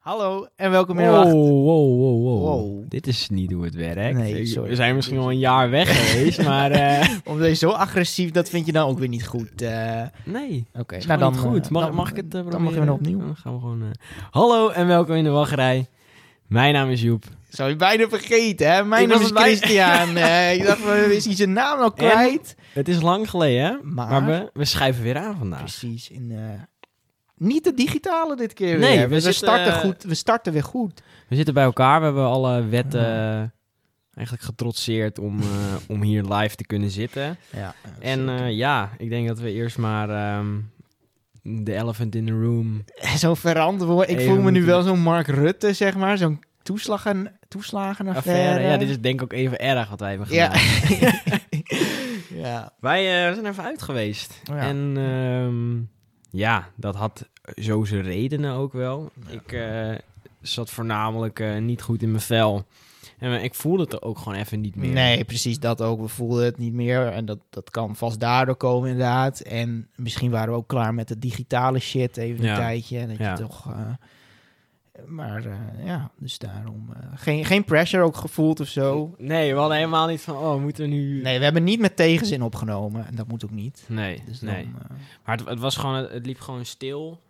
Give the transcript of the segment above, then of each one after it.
Hallo en welkom in de Wow, wacht. wow, wow, wow, Wow. Dit is niet hoe het werkt. Nee, sorry. We zijn misschien wel een jaar weg geweest, maar eh, Omdat je zo agressief, dat vind je dan ook weer niet goed. eh. nee. Oké, Is nou dan goed. eh, Mag, dan- mag ik het uh, Dan mag je weer opnieuw. Dan gaan we gewoon... eh, Hallo en welkom in de wachtrij. Mijn naam is Joep. Zou je bijna vergeten, hè? Mijn Ik naam is Christian. Ik dacht, we is hij zijn naam al kwijt? Het is lang geleden, hè? Maar- Maar, we, we schuiven weer aan vandaag. Precies. In, eh, niet de digitale dit keer Nee, weer. we we, zitten, starten eh, goed, we starten weer goed. We zitten bij elkaar. We hebben alle wetten eh, eigenlijk getrotseerd om, eh, om hier live te kunnen zitten. Ja, En ja, ik denk dat we eerst maar ehm, de elephant in the room... Zo'n verantwoord. Ik Even voel me nu wel zo'n Mark Rutte, zeg maar. Zo'n toeslagen, toeslagenaffaire. affaire. Ja, dit is denk ik ook even erg wat wij hebben Ja. gedaan. ja. Wij eh, zijn even uit geweest. Ja. En ehm, ja, dat had zo zijn redenen ook wel. Ik eh, zat voornamelijk eh, niet goed in mijn vel. En eh, ik voelde het er ook gewoon even niet meer. Nee, precies dat ook. We voelden het niet meer. En dat, dat kan vast daardoor komen, inderdaad. En misschien waren we ook klaar met de digitale shit even een Ja. tijdje. Dat Ja. je toch... maar eh, ja, dus daarom... eh, geen, geen pressure ook gevoeld of zo. Nee, we hadden helemaal niet van, oh, moeten we nu... Nee, we hebben niet met tegenzin opgenomen. En dat moet ook niet. Nee, Dus dan, nee. eh, Maar het, het was gewoon, het liep gewoon stil.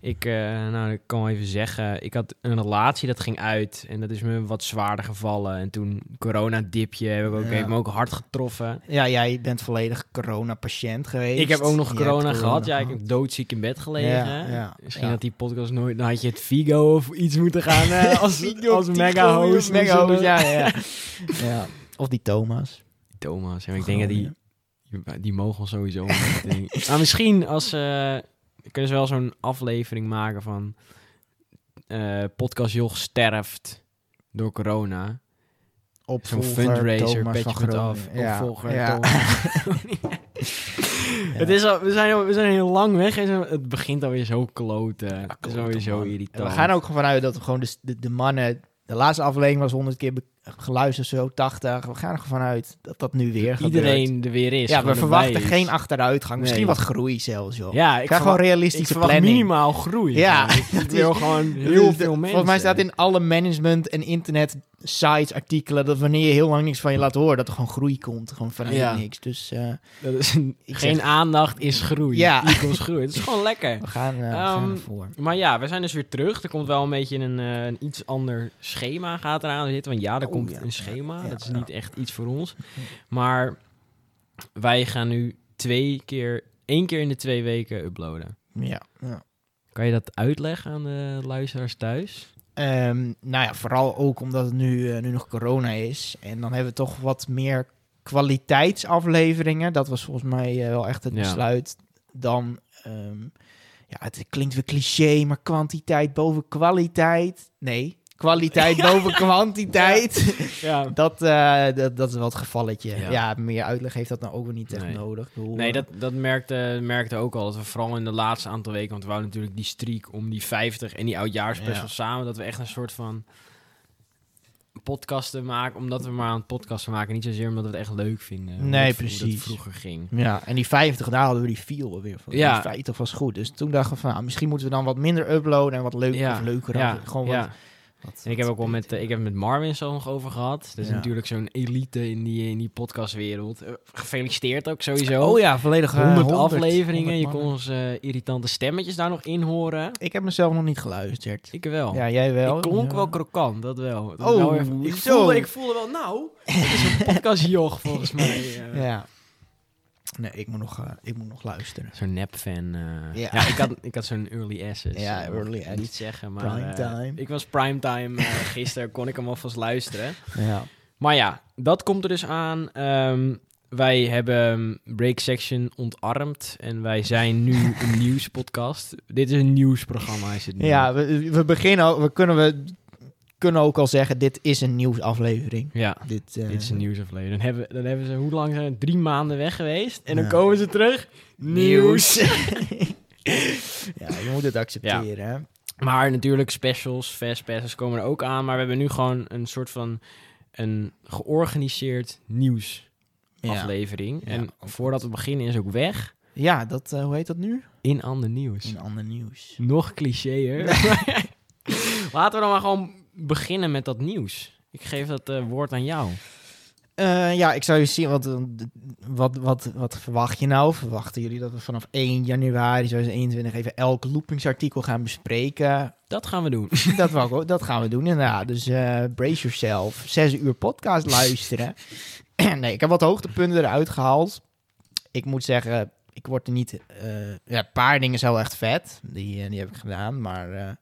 Ik, nou, ik kan wel even zeggen, ik had een relatie dat ging uit en dat is me wat zwaarder gevallen. En toen corona-dipje heb ik ook, Ja. heeft me ook hard getroffen. ja, jij bent volledig corona-patiënt geweest. Ik heb ook nog corona gehad. Ja, ik heb doodziek in bed gelegen. Ja, ja, Misschien had die podcast nooit... Dan had je het Vigo of iets moeten gaan eh, als, als mega host. Mega host, ja, ja. ja. ja. Of die Thomas. Thomas. En ik denk dat die... Die mogen sowieso. maar misschien als... eh kunnen ze wel zo'n aflevering maken van... eh podcast Joch sterft door corona. Zo'n Opvolger fundraiser, Thomas petje af. Ja, Opvolger ja. Thomas. Het is al, we, zijn, we zijn heel lang weg en het begint alweer zo kloten. het is alweer zo irritant. En we gaan ook gewoon vanuit dat we gewoon de, de, de mannen... De laatste aflevering was 100 keer be- geluisterd, zo 80. We gaan er gewoon vanuit dat dat nu weer. Iedereen er weer is. Ja, we verwachten geen achteruitgang. Misschien Nee. wat groei zelfs, joh. Ja, Ik ik ga gewoon ik realistische planning. minimaal groei. Ja. Ik wil is- gewoon heel veel mensen. Volgens mij staat in alle management en internet sites, artikelen, dat wanneer je heel lang niks van je laat horen, dat er gewoon groei komt. Gewoon vanuit Ja. niks. Dus eh, Dat is een- Ik geen zeg- aandacht is groei. Ja. Groei. Het is gewoon lekker. we gaan, we gaan Ehm, ervoor. Maar ja, we zijn dus weer terug. Er komt wel een beetje een, eh, een iets ander schema gaat eraan zitten. Want ja, er Oh, komt ja. een schema. Ja, dat is niet echt iets voor ons. Maar wij gaan nu twee keer, één keer in de twee weken uploaden. Ja. ja. Kan je dat uitleggen aan de luisteraars thuis? Ehm, nou ja, vooral ook omdat het nu, eh, nu nog corona is. En dan hebben we toch wat meer kwaliteitsafleveringen. Dat was volgens mij eh, wel echt het besluit. Dan, ehm, ja, het klinkt weer cliché, maar kwantiteit boven kwaliteit. Nee, kwaliteit boven kwantiteit. Ja. Dat, eh, dat, dat is wel het gevalletje. Ja. Ja. meer uitleg heeft dat nou ook weer niet echt Nee. nodig. Bedoel, Nee, eh, dat, dat merkte, merkte ook al. Dat we vooral in de laatste aantal weken... want we wouden natuurlijk die streak om die 50 en die oudjaarsspecial Ja. samen... dat we echt een soort van podcasten maken... omdat we maar aan het podcasten maken. Niet zozeer omdat we het echt leuk vinden. Nee, het- precies. vroeger ging. Ja, en die 50, daar hadden we die feel weer van. Ja. Die 50 was goed. Dus toen dachten we van, nou, misschien moeten we dan wat minder uploaden en wat leuker Ja, of leuker. ja, gewoon ja. wat, wat- En ik heb ook wel met, eh, ik heb met Marvin zo nog over gehad. Dat is Ja. natuurlijk zo'n elite in die, in die podcastwereld. Eh, gefeliciteerd ook sowieso. Oh ja, volledig eh, 100 100 afleveringen. 100 je kon onze irritante stemmetjes daar nog in horen. Ik heb mezelf nog niet geluisterd. Ik wel. Ja, jij wel. Ik klonk Ja. wel krokant, dat wel. Dat Oh, wel even- ik, voelde, ik voelde wel, nou, het is een podcastjoch volgens mij. eh. Ja. Nee, ik moet nog, eh, ik moet nog luisteren. Zo'n nep-fan. eh. Ja. ja. ik had, ik had zo'n early access. Ja, eh, early access. Niet zeggen, maar... Primetime. ik was primetime gisteren, kon ik hem alvast luisteren. Ja. Maar ja, dat komt er dus aan. Ehm, wij hebben Break Section ontarmd en wij zijn nu een nieuwspodcast. Dit is een nieuwsprogramma, is het nu. Ja, we, we beginnen, ook- we kunnen, we kunnen ook al zeggen, dit is een nieuwsaflevering. Ja, Dit, eh, dit is een nieuwsaflevering. Dan hebben, dan hebben ze, hoe lang zijn? Drie maanden weg geweest. En dan komen ze terug. Nieuws. ja, je moet het accepteren, maar natuurlijk specials, fastpasses komen er ook aan. Maar we hebben nu gewoon een soort van een georganiseerd nieuwsaflevering. Ja. En Ja. voordat we beginnen is ook weg. Ja, dat, eh, hoe heet dat nu? In ander nieuws. In ander nieuws. Nog clichéer. Laten we dan maar gewoon beginnen met dat nieuws. Ik geef dat eh, woord aan jou. Eh, ja, ik zou je zien, wat, wat, wat, wat verwacht je nou? Verwachten jullie dat we vanaf 1 januari 2021 even elk loopingsartikel gaan bespreken? Dat gaan we doen. dat, dat gaan we doen inderdaad. Dus eh, brace yourself. Zes uur podcast luisteren. nee, ik heb wat hoogtepunten eruit gehaald. Ik moet zeggen, ik word er niet... eh, ja, een paar dingen zijn wel echt vet. Die, eh, die heb ik gedaan, maar...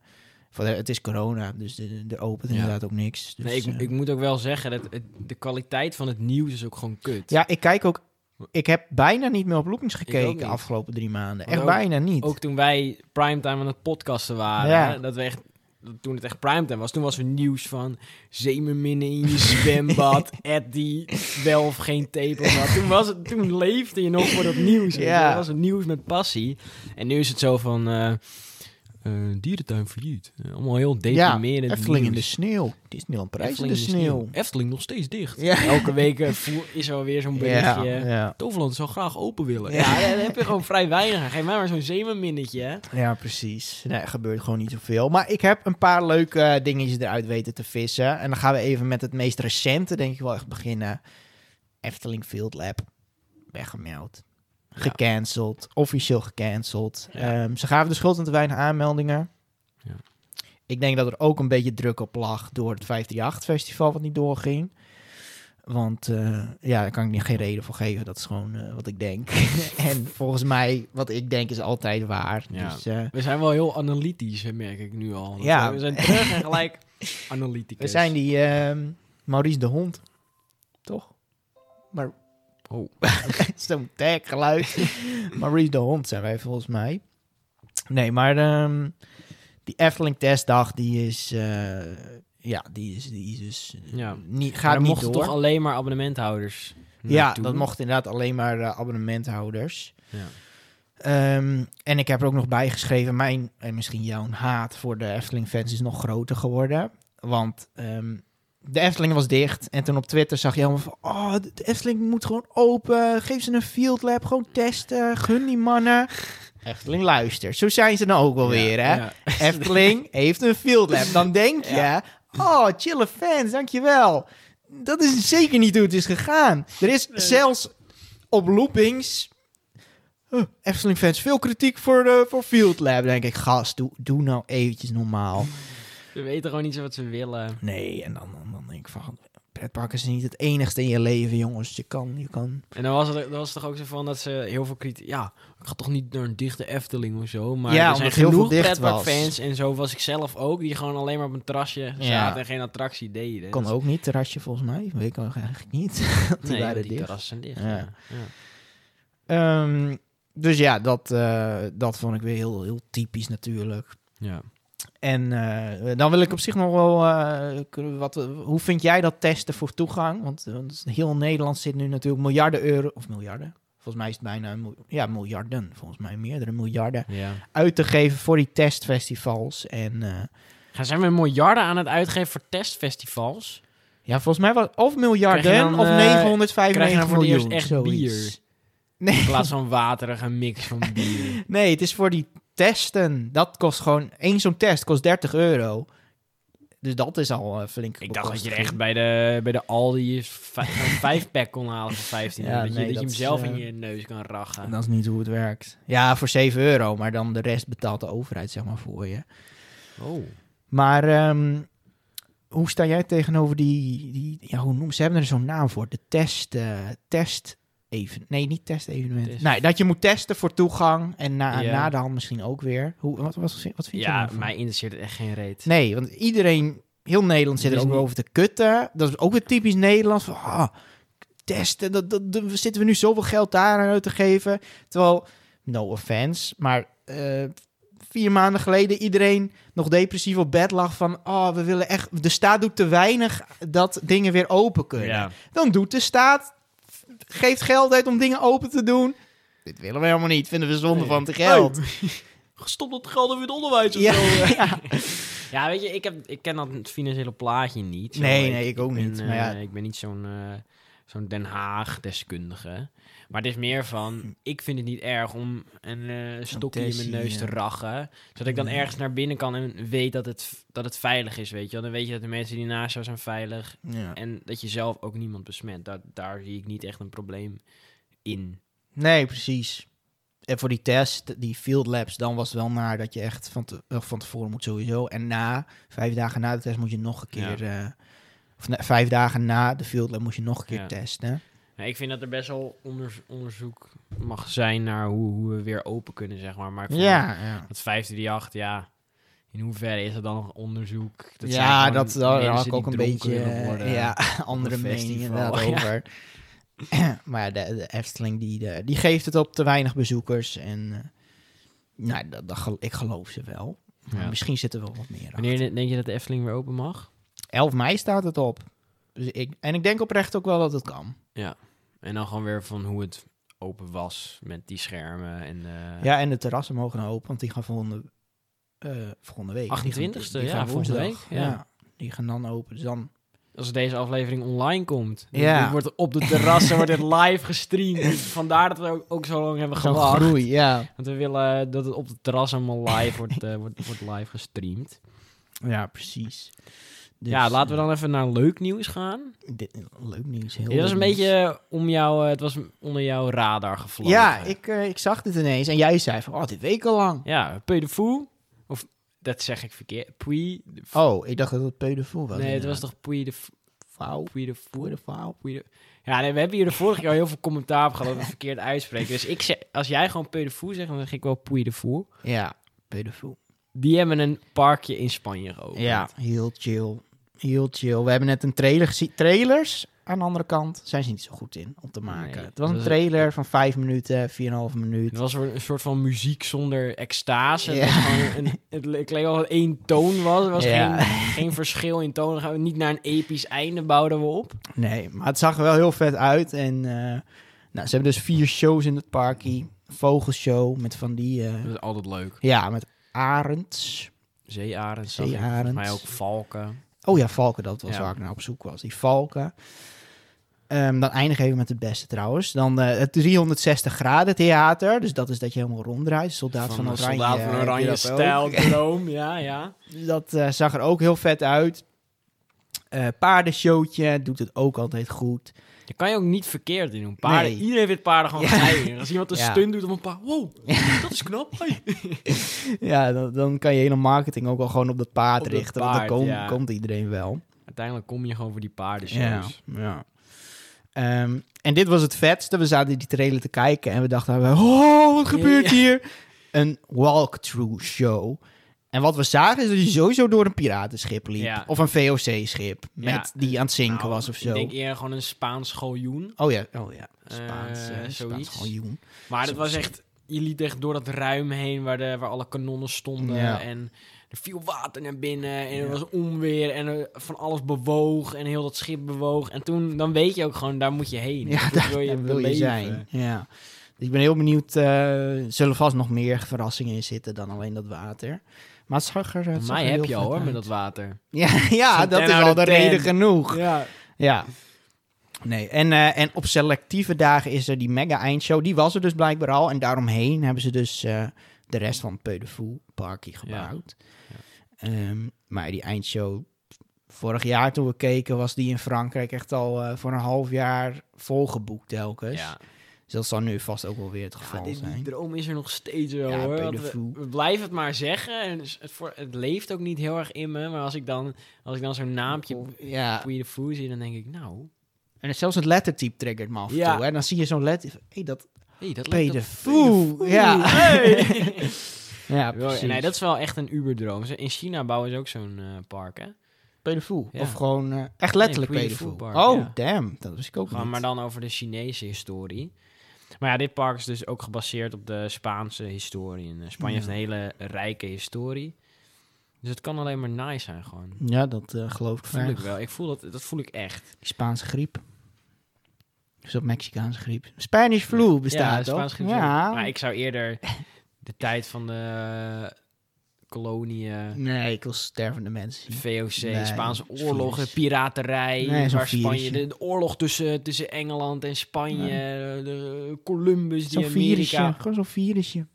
voor de- het is corona, dus er er opent Ja. inderdaad ook niks. Dus, nee, ik, eh, ik moet ook wel zeggen, dat het, de kwaliteit van het nieuws is ook gewoon kut. Ja, ik kijk ook. Ik heb bijna niet meer op loopings gekeken de afgelopen drie maanden. Want Echt ook- bijna niet. Ook toen wij primetime aan het podcasten waren, Ja. hè, dat we echt, dat toen het echt primetime was, toen was er nieuws van zeemerminnen in je zwembad, Eddie wel of geen tape had. Toen, was het, toen leefde je nog voor dat nieuws. Ja. Dat was het nieuws met passie. En nu is het zo van, eh eh, dierentuin failliet. Eh, allemaal heel ja, deprimerend Efteling in de nieuws. sneeuw. Disneyland Prijs in Efteling de sneeuw. Efteling nog steeds dicht. Ja. Elke week eh, is er weer zo'n Ja, berichtje. ja. Toverland zou graag open willen. Ja. Ja, dan heb je gewoon vrij weinig. Geef mij maar zo'n zeemerminnetje, ja, precies. Nee, er gebeurt gewoon niet zoveel. Maar ik heb een paar leuke dingetjes eruit weten te vissen. En dan gaan we even met het meest recente, denk ik wel echt beginnen. Efteling Field Lab. Weggemeld. Ja. Gecanceld. Officieel gecanceld. Ja. Ehm, ze gaven de schuld aan te weinig aanmeldingen. Ja. Ik denk dat er ook een beetje druk op lag door het 538-festival wat niet doorging. Want eh, ja, daar kan ik niet geen reden voor geven. Dat is gewoon eh, wat ik denk. en volgens mij, wat ik denk, is altijd waar. Ja. Dus eh, We zijn wel heel analytisch, merk ik nu al. Dat Ja. We zijn terug en gelijk analyticus. we zijn die ehm, Maurice de Hond. Toch? Maar Oh. zo'n taggeluid. Maurice de Hond zijn wij volgens mij. Nee, maar ehm, die Efteling testdag, die is... eh, ja, die is, die is dus eh, Ja. niet, gaat niet mochten door. toch alleen maar abonnementhouders Ja, dat mocht inderdaad alleen maar eh, abonnementhouders. Ja. Ehm, en ik heb er ook nog bijgeschreven, mijn en misschien jouw haat voor de Efteling-fans is nog groter geworden. Want ehm, de Efteling was dicht. En toen op Twitter zag je allemaal van... Oh, de Efteling moet gewoon open. Geef ze een field lab. Gewoon testen. Gun die mannen. Efteling luistert. Zo zijn ze nou ook wel weer, hè? Ja. Efteling heeft een field lab. Dan denk je... Ja. Oh, chille fans, dankjewel. Dat is zeker niet hoe het is gegaan. Er is zelfs op loopings... Huh, Efteling fans, veel kritiek voor, de, voor Field Lab. Dan denk ik, gast, doe, doe nou eventjes normaal. We weten gewoon niet zo wat ze willen. Nee, en dan, dan, dan denk ik van... Pretparken is niet het enigste in je leven, jongens. Je kan, je kan... En dan was het, dan was het toch ook zo van dat ze heel veel kritiek... Ja, ik ga toch niet naar een dichte Efteling of zo. Maar Ja, er zijn genoeg pretparkfans en zo was ik zelf ook. Die gewoon alleen maar op een terrasje Ja. zaten en geen attractie deden. Kan Dat- ook niet, terrasje volgens mij. Weet ik eigenlijk niet. die Nee, waren die dicht. terrassen zijn dicht. Ja. Ja. Ja. Ehm, dus ja, dat, eh, dat vond ik weer heel, heel typisch natuurlijk. ja. En eh, dan wil ik op zich nog wel... eh, wat, hoe vind jij dat testen voor toegang? Want, want heel Nederland zit nu natuurlijk miljarden euro... Of miljarden? Volgens mij is het bijna... Ja, miljarden. Volgens mij meerdere miljarden. ja. Uit te geven voor die testfestivals. En eh, Gaan zijn we miljarden aan het uitgeven voor testfestivals? ja, volgens mij was of miljarden dan, of eh, 995 krijg je dan voor het miljoen. echt zoiets. bier? Nee. In plaats van waterige mix van bier. Nee, het is voor die testen. Dat kost gewoon... één zo'n test kost 30 euro. Dus dat is al eh, flink Ik dacht dat je echt bij de, bij de Aldi is vij- zo'n vijfpack kon halen voor 15 Ja, euro. dat je, nee, dat je dat hem is, zelf eh, in je neus kan rachen. Dat is niet hoe het werkt. Ja, voor 7 euro, maar dan de rest betaalt de overheid zeg maar voor je. Oh. Maar ehm, hoe sta jij tegenover die, die ja, hoe noem ze hebben er zo'n naam voor, de test, eh, test even, nee niet test evenement. Test. Nee, dat je moet testen voor toegang en na, Ja. na de hand misschien ook weer. Hoe, wat, wat, wat vind je Ja, mij interesseert het echt geen reet. Nee, want iedereen, heel Nederland zit er is ook niet- over te kutten. Dat is ook weer typisch Nederlands. Van, ah, testen, dat, dat, dat- zitten we nu zoveel geld daar aan uit te geven. Terwijl, no offense, maar eh, vier maanden geleden iedereen nog depressief op bed lag van... Oh, we willen echt... De staat doet te weinig dat dingen weer open kunnen. Ja. Dan doet de staat... Geeft geld uit om dingen open te doen. Dit willen we helemaal niet. Vinden we zonde Nee. van te geld. Gestopt dat geld in het onderwijs Ja, ja. Ja, weet je, ik, heb, ik ken dat financiële plaatje niet. Zo, Nee, nee, ik ook niet, Ben, maar ja. eh, Ik ben niet zo'n eh, zo'n Den Haag-deskundige. Maar het is meer van, ik vind het niet erg om een eh, stokje in mijn neus te rachen. Zodat ik dan ergens naar binnen kan en weet dat het, dat het veilig is, weet je wel. Dan weet je dat de mensen die naast jou zijn veilig. Ja. En dat je zelf ook niemand besmet. Daar, daar zie ik niet echt een probleem in. Nee, precies. En voor die test, die field labs, dan was het wel naar dat je echt van, te, eh, van tevoren moet sowieso. En na, vijf dagen na de test moet je nog een keer... eh, of na- vijf dagen na de field lab moet je nog een keer testen. Ja, ik vind dat er best wel onderz- onderzoek mag zijn naar hoe, hoe we weer open kunnen, zeg maar. Maar ik vond Ja, ja. dat 538, ja... In hoeverre is er dan nog onderzoek? Dat ja, dat daar had ik ook een beetje worden ja, andere meningen inderdaad Ja. over. maar ja, de, de Efteling die, de, die geeft het op te weinig bezoekers. En eh, nou, dat, dat, ik geloof ze wel. Ja. misschien zit er wel wat meer Wanneer achter. denk je dat de Efteling weer open mag? 11 mei staat het op. Dus ik, en ik denk oprecht ook wel dat het kan. En dan gewoon weer van hoe het open was met die schermen en eh, Ja, en de terrassen mogen nou open, want die gaan volgende, eh, volgende week. Die gaan- 28e, die ja, gaan volgende week, ja. die gaan dan open. Dus dan, als deze aflevering online komt. Ja. Wordt op de terrassen wordt het live gestreamd. Vandaar dat we ook, ook zo lang hebben gewacht. groei, ja. Want we willen dat het op de terras allemaal live wordt, eh, wordt, wordt live gestreamd. Ja, precies. Dus, ja, laten we eh, dan even naar leuk nieuws gaan. Dit, leuk nieuws. Heel Dit was een nieuws. beetje om jou, eh, het was onder jouw radar gevlogen. Ja, ik, eh, ik zag dit ineens en jij zei van, oh, dit al lang. Ja, Fou. Of, dat zeg ik verkeerd. Fou. Oh, ik dacht dat het Fou was. nee, het was toch Puy de? Puy de. Peu de de- Ja, nee, we hebben hier de vorige keer al heel veel commentaar op gehad dat we verkeerd uitspreken. Dus ik zeg, als jij gewoon Fou zegt, dan zeg ik wel Puy de. Ja, Fou. Die hebben een parkje in Spanje geopend. Ja, heel chill. Heel chill. We hebben net een trailer gezien. Trailers, aan de andere kant, zijn ze niet zo goed in om te maken. Nee, het was een trailer van vijf minuten, 4,5 minuut. Het was een soort van muziek zonder extase. Het, Ja. een, het leek wel dat één toon was. Er was Ja. geen, geen verschil in toon. Dan gaan we niet naar een episch einde bouwden we op. Nee, maar het zag er wel heel vet uit. En eh, nou, ze hebben dus vier shows in het parkie. Vogelshow met van die... eh, Dat is altijd leuk. ja, met arends. Zeearend. Zeearend. Mij ook valken. Oh ja, valken, dat was Ja. waar ik naar op zoek was. Die valken. Ehm, dan eindigen we even met het beste trouwens. Dan eh, het 360 graden theater. Dus dat is dat je helemaal ronddraait. Soldaat van, een Oranje. Soldaat van heb je Oranje stijl droom. Ja, ja. Dus dat eh, zag er ook heel vet uit. Eh paardenshowtje doet het ook altijd goed. Kan je ook niet verkeerd in doen. Paarden, Nee. Iedereen vindt paarden gewoon Ja. Als iemand een Ja. stunt doet op een paard. Wow, dat is knap. Hey. Ja, dan, dan kan je hele marketing ook al gewoon op dat paard Op richten. want dan komt, ja. komt iedereen wel. Uiteindelijk kom je gewoon voor die paardenshows. Ja, ja. Ehm, en dit was het vetste. We zaten die trailer te kijken en we dachten, oh, wat gebeurt hier? Een walkthrough show. En wat we zagen is dat hij sowieso door een piratenschip liep. Ja. Of een VOC-schip. Ja. Met die aan het zinken Nou, was of zo. Ik denk eerder gewoon een Spaans galjoen. Oh ja, oh ja. Spaans, Eh, eh, Spaans galjoen. Maar het was echt... Je liet echt door dat ruim heen waar, de, waar alle kanonnen stonden. Ja. En er viel water naar binnen. En er was onweer. En er van alles bewoog. En heel dat schip bewoog. En toen, dan weet je ook gewoon, daar moet je heen. Ja, daar, wil je daar wil je beleven. zijn. Ja. Dus ik ben heel benieuwd. eh, er zullen vast nog meer verrassingen in zitten dan alleen dat water. Maar het zag er, het mij heb heel je al hoor, uit. met dat water. Ja, ja dat 10 is al de 10. reden genoeg. Ja. Ja. Nee, en, eh, en op selectieve dagen is er die mega eindshow. Die was er dus blijkbaar al. En daaromheen hebben ze dus eh, de rest van het Peu de Fou parkie gebouwd. Ehm, maar die eindshow... Vorig jaar toen we keken was die in Frankrijk echt al eh, voor een half jaar volgeboekt telkens. Ja. Dus dat zal nu vast ook wel weer het Ja, geval die, die zijn. droom is er nog steeds wel Ja, hoor. We, blijven het maar zeggen. En het, voor, het leeft ook niet heel erg in me. Maar als ik dan, als ik dan zo'n naampje Ja, Puy de zie, dan denk ik, nou... en zelfs het lettertype triggert me af en Ja. toe. En dan zie je zo'n letter... hey, dat... Hey, dat lijkt de ja. Hey. Ja, precies. nee, dat is wel echt een uberdroom. Ze- In China bouwen ze ook zo'n eh, park, hè? Ja. Of gewoon eh, echt letterlijk Nee, park, Oh, ja. damn. Dat wist ik ook niet. maar dan over de Chinese historie. Maar ja, dit park is dus ook gebaseerd op de Spaanse historie. En eh, Spanje Ja. heeft een hele rijke historie. Dus het kan alleen maar nice zijn gewoon. Ja, dat eh, geloof ik Voel ik graag. wel. Ik voel dat, dat voel ik echt. Die Spaanse griep. Dus dat Mexicaanse griep. Spanish flu bestaat toch? Spaanse griep. Ja. Maar ik zou eerder de tijd van de koloniën, Nee, ik wil stervende mensen. VOC, Nee, Spaanse oorlogen, virus. piraterij, Nee, waar Spanje, de, de oorlog tussen, tussen Engeland en Spanje, de Columbus die virusje, Amerika. gewoon zo'n virusje.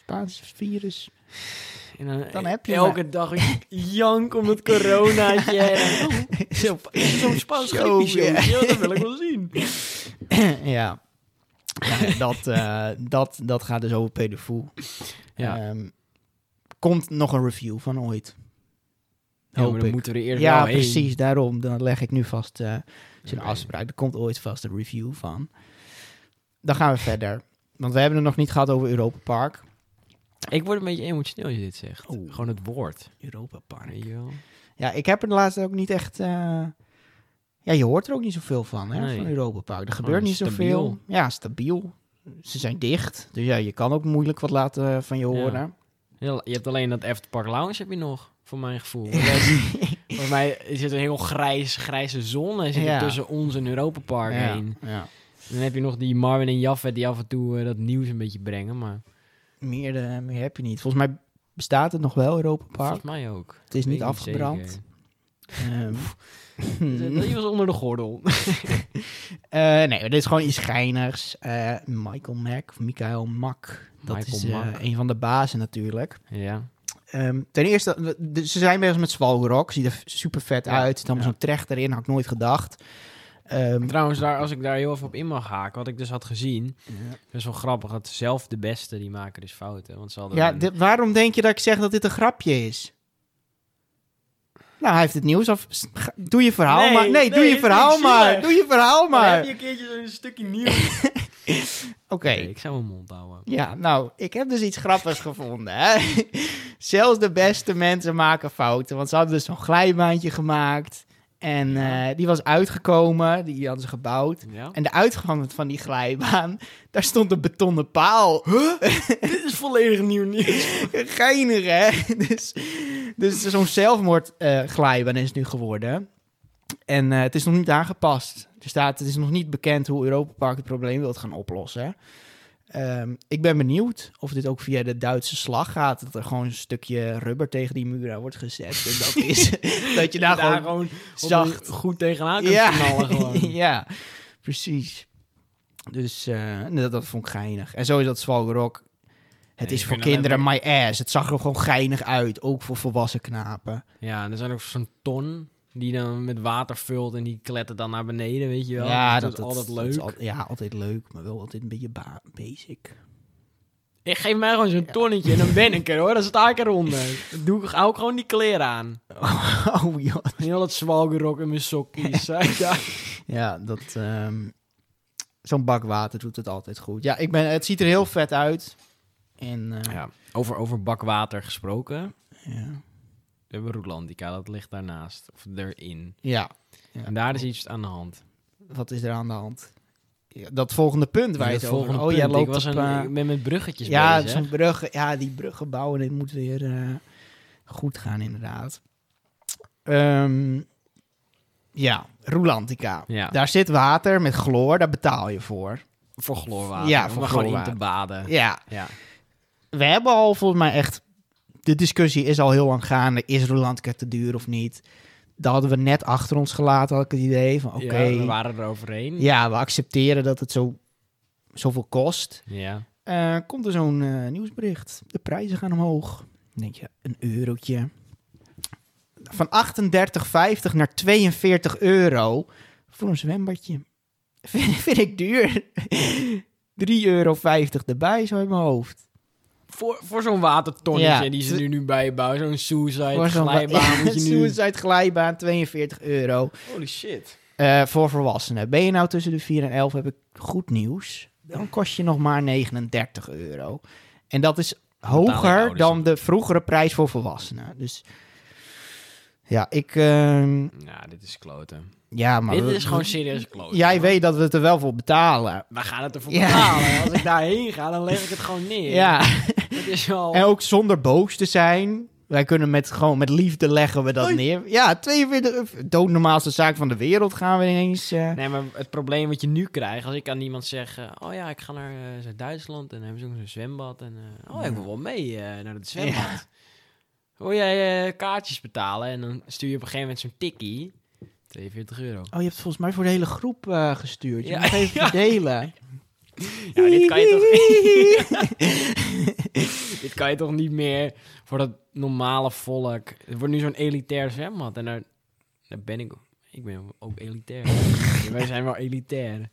Spaans virus. En dan, Dan heb je elke dag een jank om het coronaatje. Zo- Zo'n Spaans Zo, griepje, ja. dat wil ik wel zien. ja. Ja, dat, eh, dat, dat gaat dus over pedofoel. Ja, Ehm, komt nog een review van ooit. ja Hoop maar dan ik. moeten we er eerst Ja, heen. precies. Daarom. Dan leg ik nu vast eh zijn afspraak. Er komt ooit vast een review van. Dan gaan we verder. Want we hebben het nog niet gehad over Europa Park. Ik word een beetje emotioneel als je dit zegt. Gewoon het woord. Europa Park. Ja, ik heb er de laatste ook niet echt... eh, Ja, je hoort er ook niet zoveel van, hè, Nee. van Europa Park. Er gebeurt niet zoveel. Ja, stabiel. Ze zijn dicht. Dus ja, je kan ook moeilijk wat laten van je Ja. horen. Je hebt alleen dat Efterpark Lounge heb je nog, voor mijn gevoel. Voor Volgens mij zit er een heel grijs, grijze zon. Zit er Ja. tussen ons en Europa Park ja. heen. ja. Dan heb je nog die Marvin en Jaffet die af en toe eh, dat nieuws een beetje brengen. Maar Meer, eh, meer heb je niet. Volgens mij bestaat het nog wel, Europa Park. volgens mij ook. Het is niet afgebrand. Ehm, zeker. Die was onder de gordel. Eh, nee, dit is gewoon iets geinigs. Eh, Michael Mack, of Michael Mack. Dat Michael is eh, een van de bazen natuurlijk. ja. Ehm, ten eerste, ze zijn bezig met Svalgrok. Ziet er super vet Ja, uit. Allemaal ja. zo'n trechter in, had ik nooit gedacht. Ehm, Trouwens, daar, als ik daar heel even op in mag haken, wat ik dus had gezien. Best wel grappig, dat zelf de beste, die maken dus fouten. Want ze hadden ja, een- waarom denk je dat ik zeg dat dit een grapje is? Nou, hij heeft het nieuws af. Doe je verhaal Nee, maar. Nee, doe je verhaal maar. Doe je verhaal Maar maar. heb je een keertje zo'n stukje nieuws? Oké. Nee, ik zou mijn mond houden. Ja, nou, ik heb dus iets grappigs gevonden. Hè? Zelfs de beste mensen maken fouten. Want ze hadden dus zo'n glijbaantje gemaakt. En eh, die was uitgekomen. Die hadden ze gebouwd. Ja? En de uitgang van die glijbaan, daar stond een betonnen paal. Dit is volledig nieuw nieuws. Geinig, hè? Dus, dus zo'n zelfmoordglijbaan glijbaan is het nu geworden. En eh, het is nog niet aangepast. Er staat, het is nog niet bekend hoe Europa Park het probleem wil gaan oplossen. Ehm, ik ben benieuwd of dit ook via de Duitse slag gaat. Dat er gewoon een stukje rubber tegen die muur wordt gezet. En dat is dat je daar daar gewoon zacht... goed tegenaan kunt Ja, knallen gewoon. ja, precies. Dus eh, dat, dat vond ik geinig. En zo is dat Svalgerok. Het Nee, is voor kinderen my ass. Het zag er gewoon geinig uit. Ook voor volwassen knapen. Ja, en er zijn ook zo'n ton die dan met water vult en die klettert dan naar beneden, weet je wel. ja, dat, is altijd leuk. is al- ja, altijd leuk. Maar wel altijd een beetje ba- basic. Ik geef mij gewoon zo'n tonnetje en dan ben ik er hoor. Dan sta ik eronder. Dan doe ik, hou ik gewoon die kleren aan. oh joh. Heel dat zwalgerok en mijn sokjes. ja. Ja, dat... ehm, Zo'n bak water doet het altijd goed. Ja, ik ben, het ziet er heel vet uit. En eh, ja. Over, over bakwater gesproken. ja. We hebben Roetlandica, dat ligt daarnaast. Of erin. Ja. Ja. En daar is iets aan de hand. Wat is er aan de hand? Ja, dat volgende punt waar je het over... Oh, jij punt. loopt ik, was op, een, eh, ik ben met bruggetjes Ja, bezig. zo'n bruggen, ja, die bruggen bouwen, dit moet weer eh, goed gaan inderdaad. Ehm, ja, Roelantica. Ja. Daar zit water met chloor, daar betaal je voor. Voor chloorwater. Ja, Om voor er gewoon in chloorwater. te baden. Ja, Ja. we hebben al volgens mij echt... De discussie is al heel lang gaande. Is Roelantica te duur of niet? Dat hadden we net achter ons gelaten, had ik het idee van... Oké, Ja, ja, we waren er overheen. we accepteren dat het zo, zoveel kost. Ja. Eh, komt er zo'n eh, nieuwsbericht. De prijzen gaan omhoog. Dan denk je, een eurotje. Van 38,50 naar 42 euro voor een zwembadje. Vind, vind ik duur. 3,50 euro erbij, zo in mijn hoofd. Voor, voor zo'n watertonnetje Ja. die ze er nu bijbouwen. Zo'n suicide Voor glijbaan Ja, je nu... Suicide glijbaan, 42 euro. Holy shit. Eh, voor volwassenen. Ben je nou tussen de 4 en 11, heb ik goed nieuws. Dan kost je nog maar 39 euro. En dat is hoger dan de vroegere prijs voor volwassenen. Dus ja, ik... ehm, Ja, dit is kloten. ja, maar... dit we- is gewoon serieus kloten. Jij weet dat we het er wel voor betalen. We gaan het ervoor Ja. betalen. Als ik daarheen ga, dan leg ik het gewoon neer. Ja, Het is wel... en ook zonder boos te zijn. Wij kunnen met, gewoon met liefde leggen we dat neer. Ja, 42, doodnormaalste zaak van de wereld gaan we ineens... eh, Nee, maar het probleem wat je nu krijgt, als ik aan iemand zeg... eh, oh ja, ik ga naar eh, Zuid-Duitsland en dan hebben ze ook zo'n zwembad. En, eh, oh, ik wil wel mee eh, naar het zwembad. Ja. Wil jij eh, kaartjes betalen? En dan stuur je op een gegeven moment zo'n tikkie. 42 euro. Oh, je hebt het volgens mij voor de hele groep eh, gestuurd. Je Ja, moet even ja. verdelen. Ja, dit kan je toch... dit kan je toch niet meer voor dat normale volk... Het wordt nu zo'n elitair zwembad. En daar, daar ben ik... Ik ben ook elitair. Wij zijn wel elitair.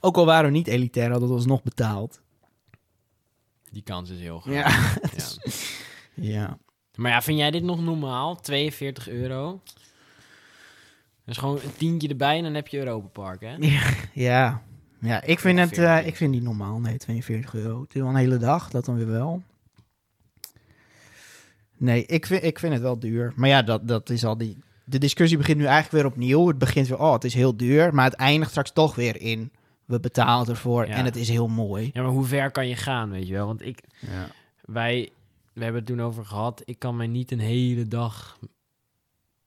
Ook al waren we niet elitair, hadden we ons nog betaald. Die kans is heel groot. Ja. Ja. ja. Maar ja, vind jij dit nog normaal? 42 euro? Dat is gewoon een tientje erbij en dan heb je Europa Park, hè? Ja. Ja, ik vind, het, eh, 42. ik vind die normaal. Nee, 42 euro. Het is wel een hele dag, dat dan weer wel. Nee, ik vind, ik vind het wel duur. Maar ja, dat, dat is al die... De discussie begint nu eigenlijk weer opnieuw. Het begint weer, oh, het is heel duur. Maar het eindigt straks toch weer in... We betalen ervoor Ja. en het is heel mooi. Ja, maar hoe ver kan je gaan, weet je wel? Want ik, Ja. wij, we hebben het toen over gehad. Ik kan mij niet een hele dag...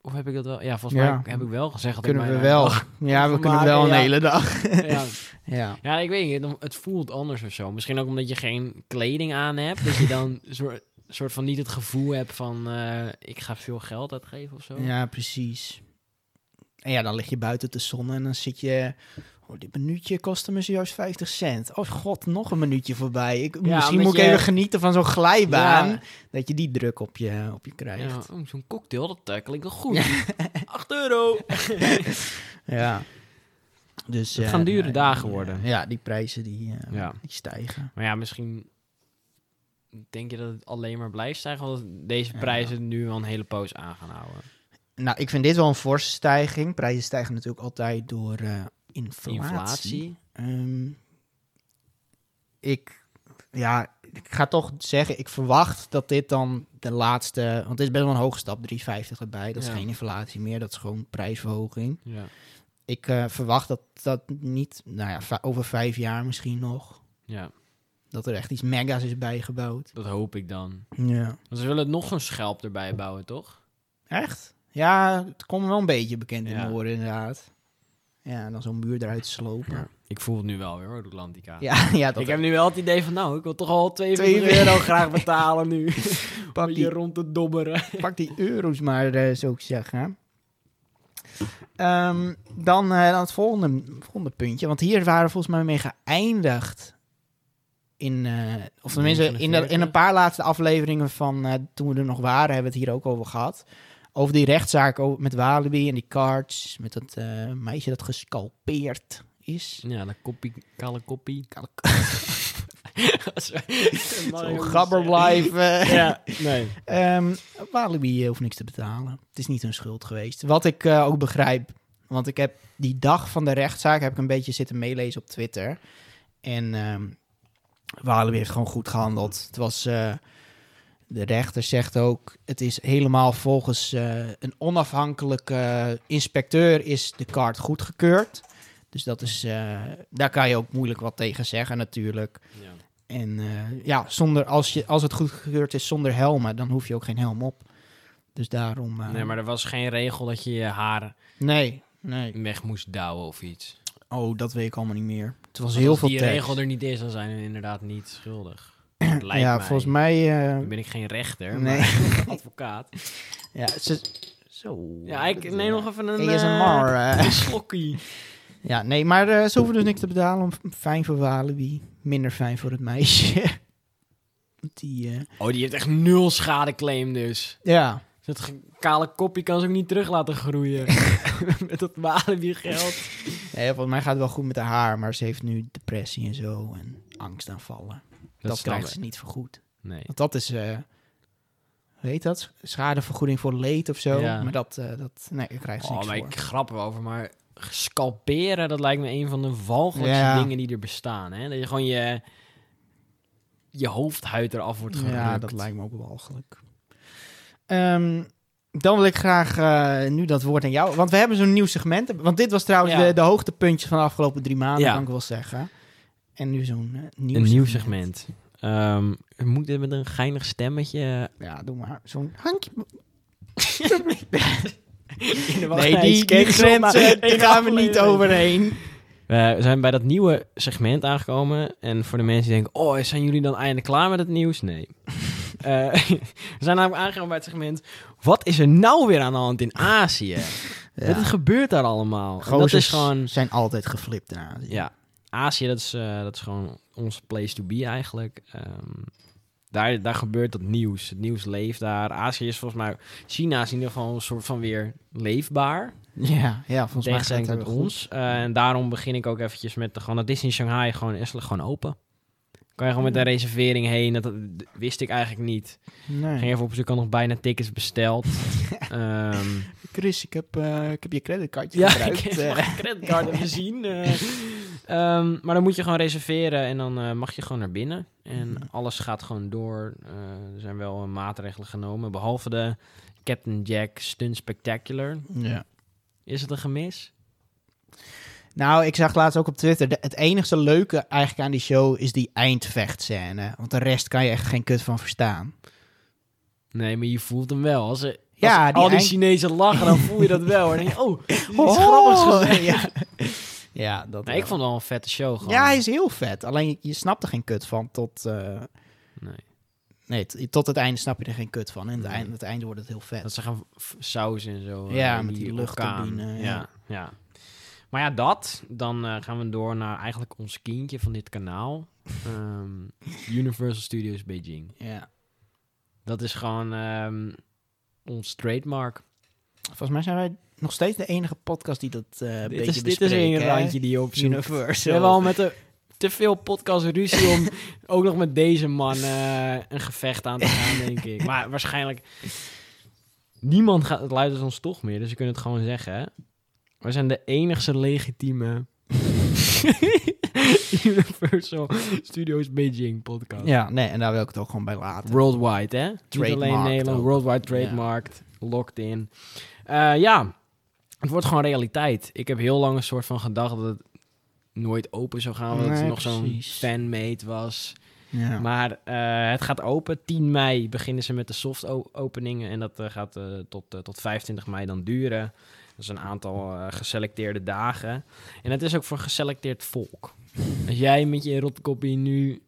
Of heb ik dat wel? Ja, volgens Ja. mij heb ik wel gezegd dat Kunnen ik we wel. Ja, we kunnen maken, wel een hele dag. ja. ja. ja, ik weet niet. Het voelt anders of zo. Misschien ook omdat je geen kleding aan hebt. Dat je dan soort, soort van niet het gevoel hebt van... eh, ik ga veel geld uitgeven of zo. Ja, precies. En ja, dan lig je buiten te zon en dan zit je... Oh, dit minuutje kostte me zojuist 50 cent. Oh god, nog een minuutje voorbij. Ik, Ja, misschien moet ik je- even genieten van zo'n glijbaan. Ja. Dat je die druk op je, op je krijgt. oh, zo'n cocktail, dat eh, klinkt wel goed. 8 euro. Ja. Dus, Het eh, gaan dure dagen worden. eh, Ja, die prijzen die, eh, die stijgen. Maar ja, misschien denk je dat het alleen maar blijft stijgen, want deze prijzen nu wel een hele poos aan gaan houden. Nou, ik vind dit wel een forse stijging. Prijzen stijgen natuurlijk altijd door inflatie. Inflatie. Ehm, ik, ja, ik ga toch zeggen, ik verwacht dat dit dan de laatste, want het is best wel een hoge stap, 3,50 erbij. Dat is Ja. geen inflatie meer, dat is gewoon prijsverhoging. Ja. Ik eh, verwacht dat dat niet, nou ja, over vijf jaar misschien nog, ja, dat er echt iets mega's is bijgebouwd. dat hoop ik dan. Ja. Want ze willen nog zo'n schelp erbij bouwen, toch? Echt? Ja, het komt wel een beetje bekend in Ja. de oren inderdaad. Ja, en dan zo'n muur eruit slopen. Ja, Ik voel het nu wel weer, hoor, de Atlantica. ja, dat ik heb nu wel het idee van, nou, ik wil toch al 2 Twee euro graag betalen nu. pak Om die je rond te dobberen. Pak die euro's maar, eh, zou ik zeggen. Ehm, dan, eh, dan het volgende, volgende puntje. Want hier waren we volgens mij mee geëindigd. In, eh, of tenminste, in, de, in 49. een paar laatste afleveringen van toen we er nog waren, hebben we het hier ook over gehad. Over die rechtszaak over- met Walibi en die cards. Met dat eh, meisje dat gescalpeerd is. Ja, de koppie, kale koppie. Kale- Zo Zo gabber blijven. Ja, nee. Ehm Walibi eh, hoeft niks te betalen. Het is niet hun schuld geweest. Wat ik eh, ook begrijp. Want ik heb die dag van de rechtszaak heb ik een beetje zitten meelezen op Twitter. En ehm Walibi heeft gewoon goed gehandeld. Het was... eh, de rechter zegt ook, het is helemaal volgens eh, een onafhankelijke inspecteur is de kaart goedgekeurd. Dus dat is, eh, daar kan je ook moeilijk wat tegen zeggen natuurlijk. Ja. En eh, ja, zonder, als, je, als het goedgekeurd is zonder helmen, dan hoef je ook geen helm op. Dus daarom... Nee, maar er was geen regel dat je je haar nee, nee. weg moest douwen of iets. Oh, dat weet ik allemaal niet meer. Het was Want heel als veel die regel er niet is, dan zijn we inderdaad niet schuldig. Lijkt ja, mij. volgens mij... eh, Dan ben ik geen rechter, Nee. maar advocaat. ja, ze, zo. Ja, ik neem nog even een, ASMR. eh, eh. een slokkie. ja, nee, maar eh, ze hoeven dus niks te betalen. om- Fijn voor Walibi. Minder fijn voor het meisje. Die, eh, Oh, die heeft echt nul schadeclaim dus. ja, Dat kale kopje kan ze ook niet terug laten groeien. Met dat Walibi geld. ja, volgens mij gaat het wel goed met haar haar. Maar ze heeft nu depressie en zo. En angstaanvallen. Dat, snap krijgt ik. ze niet vergoed. Nee. Want dat is, eh hoe heet dat? Schadevergoeding voor leed of zo. Ja. Maar dat, eh, dat nee, daar krijgt ze Oh, niks maar voor. ik grap er over, maar scalperen, dat lijkt me een van de walgelijkste Ja. dingen die er bestaan. Hè? Dat je gewoon je, je hoofdhuid eraf wordt gerukt. Ja, dat lijkt me ook walgelijk. Ehm, dan wil ik graag eh, nu dat woord aan jou. Want we hebben zo'n nieuw segment. Want dit was trouwens Ja. de, de hoogtepuntjes van de afgelopen drie maanden, Ja. kan ik wel zeggen. En nu zo'n eh, nieuw Een nieuw segment. Ehm, Moet dit met een geinig stemmetje... Ja, doe maar. Zo'n handje. Nee, die, die grenzen, daar gaan we niet overheen. We zijn bij dat nieuwe segment aangekomen. En voor de mensen die denken... Oh, zijn jullie dan eindelijk klaar met het nieuws? Nee. Eh, we zijn namelijk aangekomen bij het segment... Wat is er nou weer aan de hand in Azië? Wat gebeurt daar allemaal? Dat is gewoon... zijn altijd geflipt in Azië. Ja, Azië, dat is, eh, dat is gewoon onze place to be eigenlijk. Ehm, daar, daar gebeurt dat nieuws. Het nieuws leeft daar. Azië is volgens mij... China is in ieder geval een soort van weer leefbaar. ja, ja volgens mij gaat Tegenstelling het ons. Eh, en daarom begin ik ook eventjes met... De, gewoon, dat Disney Shanghai gewoon, is gewoon open. Kan je gewoon met een reservering heen. Dat, dat wist ik eigenlijk niet. Nee. Ging even op zoek, had nog bijna tickets besteld. Ehm, Chris, ik heb, eh, ik heb je creditcardje Ja, gebruikt. ik heb mijn creditcard even eh. Ehm, maar dan moet je gewoon reserveren en dan eh, mag je gewoon naar binnen. En Mhm. alles gaat gewoon door. Eh, er zijn wel eh, maatregelen genomen, behalve de Captain Jack Stunt Spectacular. ja. Is het een gemis? Nou, ik zag laatst ook op Twitter, de- het enigste leuke eigenlijk aan die show is die eindvechtscène. Want de rest kan je echt geen kut van verstaan. Nee, maar je voelt hem wel. Als, er, als Ja, die al die eind- Chinezen lachen, dan voel je dat wel. En dan denk je, oh, dit is iets Oh, grappigs gezegd. ja. Ja, dat Nee, ik wel. vond het wel een vette show gewoon. Ja, hij is heel vet. Alleen je, je snapt er geen kut van tot... eh, Nee. nee, tot het einde snap je er geen kut van. En het, Nee. einde, het einde wordt het heel vet. Dat ze gaan sausen en zo. Ja, eh, met die luchtturbine, orkaan. ja. Ja, ja. Maar ja, dat. Dan eh, gaan we door naar eigenlijk ons kindje van dit kanaal. Ehm, Universal Studios Beijing. Ja. Dat is gewoon ehm, ons trademark. Volgens mij zijn wij nog steeds de enige podcast die dat eh dit beetje is, dit is een randje die je opzoekt. We Universal. hebben al met de, te veel podcast ruzie om ook nog met deze man eh, een gevecht aan te gaan, denk ik. Maar waarschijnlijk... Niemand gaat, het luistert ons toch meer, dus we kunnen het gewoon zeggen. Hè? We zijn de enigste legitieme Universal Studios Beijing podcast. Ja, nee, en daar wil ik het ook gewoon bij laten. Worldwide, hè? Niet alleen Nederland, worldwide trademarked, locked in. Eh, ja, het wordt gewoon realiteit. Ik heb heel lang een soort van gedacht dat het nooit open zou gaan, omdat het nog zo'n fanmade was. Ja. Maar eh, het gaat open. 10 mei beginnen ze met de soft openingen en dat eh, gaat eh, tot, tot 25 mei dan duren. Dat is een aantal geselecteerde dagen. En het is ook voor geselecteerd volk. Als jij met je rotkoppie nu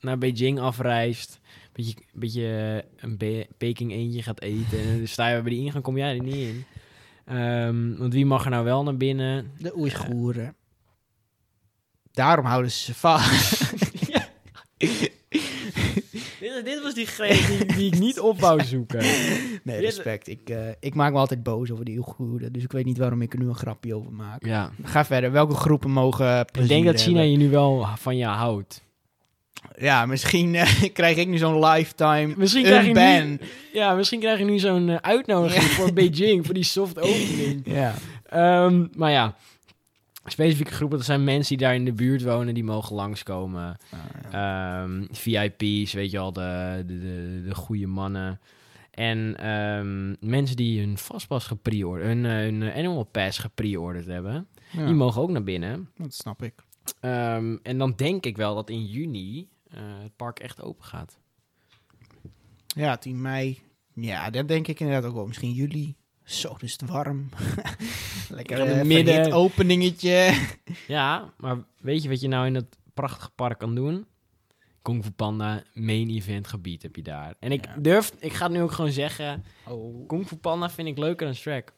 naar Beijing afreist, beetje, beetje een Peking eentje gaat eten, en dan sta je bij die ingang, kom jij er niet in. Ehm, want wie mag er nou wel naar binnen? De Oeigoeren. Daarom houden ze ze vast. Dit, dit was die greep die, die ik niet op wou zoeken. Nee, respect. Ik, eh, ik maak me altijd boos over die Oeigoeren. Dus ik weet niet waarom ik er nu een grapje over maak. Ja. Ga verder. Welke groepen mogen Ik denk dat China hebben? je nu wel van je houdt. Ja, misschien eh, krijg ik nu zo'n lifetime Misschien krijg je ban. nu, ja, misschien krijg je nu zo'n eh, uitnodiging voor Beijing, voor die soft opening. Ja. Ehm, maar ja, specifieke groepen, dat zijn mensen die daar in de buurt wonen, die mogen langskomen. Ehm, VIP's, weet je al, de, de, de, de goede mannen. En ehm, mensen die hun vastpas gepreorderd, hun, eh, hun Animal Pass gepreorderd hebben, Ja, die mogen ook naar binnen. dat snap ik. Ehm, en dan denk ik wel dat in juni eh, het park echt open gaat. Ja, 10 mei. Ja, dat denk ik inderdaad ook wel. Misschien juli. Zo, dus het warm. Lekker In het eh, midden. verhit openingetje. Ja, maar weet je wat je nou in dat prachtige park kan doen? Kung Fu Panda main event gebied heb je daar. En ik Ja. durf, ik ga het nu ook gewoon zeggen, Oh. Kung Fu Panda vind ik leuker dan Shrek.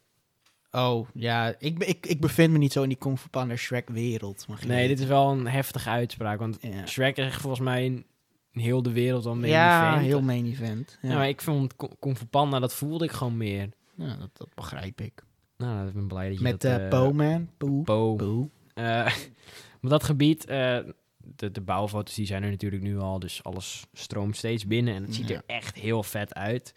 Oh, ja. Ik, ik, ik bevind me niet zo in die Kung Fu Panda Shrek wereld. mag je Nee, dit is wel een heftige uitspraak, want Ja, Shrek is volgens mij in heel de wereld al main ja event. heel main event. Ja, Ja, maar ik vond Kung- Fu Panda, dat voelde ik gewoon meer. Ja, dat, dat begrijp ik. Nou, ik ben blij dat je Met dat... eh eh, Po, man. Po. Po. Po. Eh, maar dat gebied, de, de bouwfoto's die zijn er natuurlijk nu al, dus alles stroomt steeds binnen en het ziet Ja. er echt heel vet uit.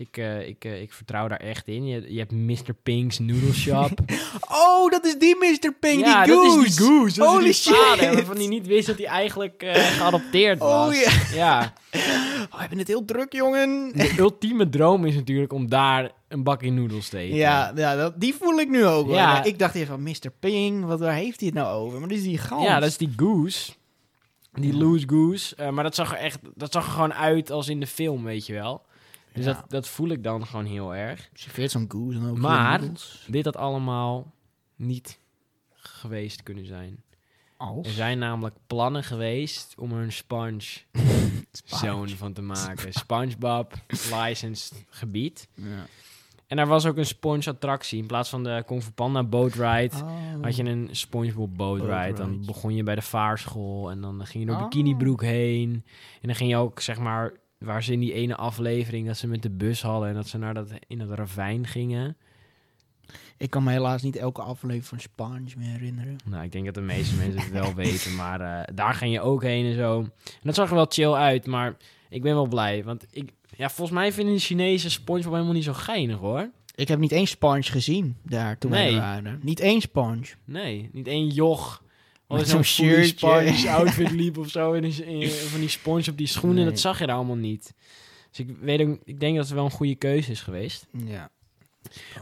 Ik, eh, ik, eh, ik vertrouw daar echt in. Je, je hebt Mr. Pink's Noodle Shop. Oh, dat is die Mr. Pink, ja, die dat goose. is die Goose. Dat Holy is die vader, shit. waarvan hij niet wist dat hij eigenlijk eh, geadopteerd was. Oh, ja. ja. Oh, we hebben het heel druk, jongen. De ultieme droom is natuurlijk om daar een bakje noedels te eten. Ja, ja dat, die voel ik nu ook. hoor. Ja. Ik dacht even van Mr. Ping, wat, waar heeft hij het nou over? Maar dit is die gans. Ja, dat is die Goose. Die. Loose Goose. Maar dat zag er echt, dat zag er gewoon uit als in de film, weet je wel. Dus Ja. dat, dat voel ik dan gewoon heel erg. Serveert zo'n goose en ook Maar-. Dit had allemaal niet geweest kunnen zijn. Er zijn namelijk plannen geweest om er een sponge zone van te maken. SpongeBob licensed gebied. Ja. En daar was ook een sponge attractie. In plaats van de Kung Fu Panda boat ride Oh. had je een SpongeBob boat Boat ride. Dan begon je bij de vaarschool en dan ging je door Oh. Bikinibroek heen. En dan ging je ook, zeg maar, waar ze in die ene aflevering dat ze met de bus hadden en dat ze naar dat in dat ravijn gingen. Ik kan me helaas niet elke aflevering van Sponge meer herinneren. Nou, ik denk dat de meeste mensen het wel weten, maar eh, daar ging je ook heen en zo. En dat zag er wel chill uit, maar ik ben wel blij. Want ik, ja, volgens mij vinden de Chinese SpongeBob helemaal niet zo geinig hoor. Ik heb niet één Sponge gezien daar toen Nee. er waren. Niet één Sponge. Nee, niet één joch. Met zo'n shirtje. Sponge outfit liep of zo. En van die sponge op die schoenen, Nee. dat zag je daar allemaal niet. Dus ik, weet ook, ik denk dat het wel een goede keuze is geweest. Ja.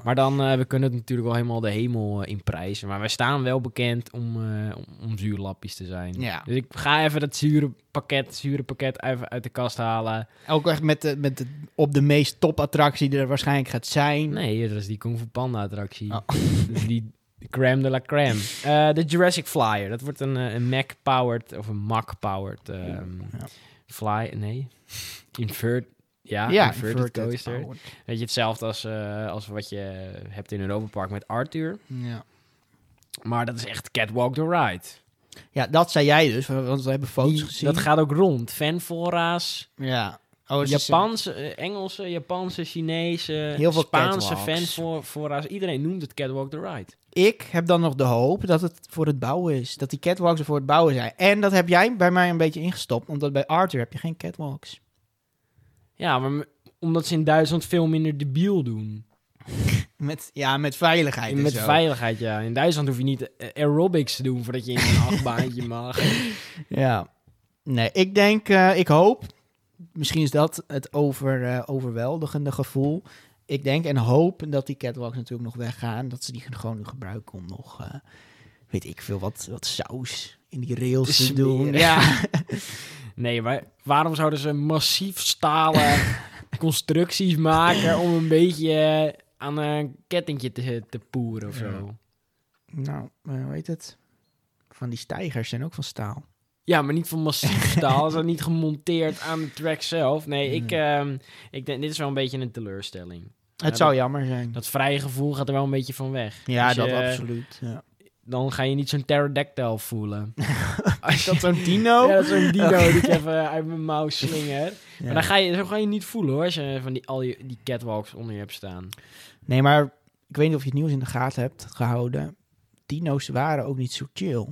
Maar dan, eh, we kunnen het natuurlijk wel helemaal de hemel eh, in prijzen. Maar wij staan wel bekend om, eh, om, om zuurlapjes te zijn. Ja. Dus ik ga even dat zure pakket, zure pakket even uit de kast halen. Ook echt met de, met de, op de meest top attractie die er waarschijnlijk gaat zijn. Nee, dat is die Kung Fu Panda attractie. Oh. Dus die crème de la crème. Eh, de Jurassic Flyer. Dat wordt een, eh, een Mac-powered of een Mac-powered Ja. fly... Nee. Invert... Ja, ja, inverted, inverted coaster. powered. Weet je, hetzelfde als, eh, als wat je hebt in Europa Park met Arthur. Ja. Maar dat is echt Catwalk the Ride. ja, dat zei jij dus, want we hebben foto's Die- gezien. dat gaat ook rond. Fanfora's, Ja. Oh, Japanse, eh, Engelse, Japanse, Chinese, Heel veel Spaanse catwalks. fanfora's. Iedereen noemt het Catwalk the Ride. Ik heb dan nog de hoop dat het voor het bouwen is. Dat die catwalks er voor het bouwen zijn. En dat heb jij bij mij een beetje ingestopt. Omdat bij Arthur heb je geen catwalks. Ja, maar omdat ze in Duitsland veel minder debiel doen. Met, ja, met veiligheid en Met zo. veiligheid, ja. In Duitsland hoef je niet eh, aerobics te doen voordat je in een achtbaantje mag. Ja. Nee, ik denk, eh, ik hoop, misschien is dat het over, eh, overweldigende gevoel. Ik denk en hoop dat die catwalks natuurlijk nog weggaan. Dat ze die gewoon gebruiken om nog, eh, weet ik veel, wat, wat saus in die rails Te te doen. Ja. Nee, maar waarom zouden ze massief stalen constructies maken om een beetje eh, aan een kettingje te, te poeren of zo? nou, hoe heet het? Van die stijgers zijn ook van staal. Ja, maar niet van massief staal. Is dat niet gemonteerd aan de track zelf? Nee, ik, ehm, ik denk, dit is wel een beetje een teleurstelling. Het Ja, zou dat- jammer zijn. Dat vrije gevoel gaat er wel een beetje van weg. ja, Als je- dat absoluut. Ja. Dan ga je niet zo'n pterodactyl voelen. Als je- Dat zo'n dino? Ja, dat is zo'n dino die ik even uit mijn mouw slinger. Ja. Maar dan ga je, zo ga je niet voelen hoor, als je van die, al je, die catwalks onder je hebt staan. Nee, maar ik weet niet of je het nieuws in de gaten hebt gehouden. Dino's waren ook niet zo chill.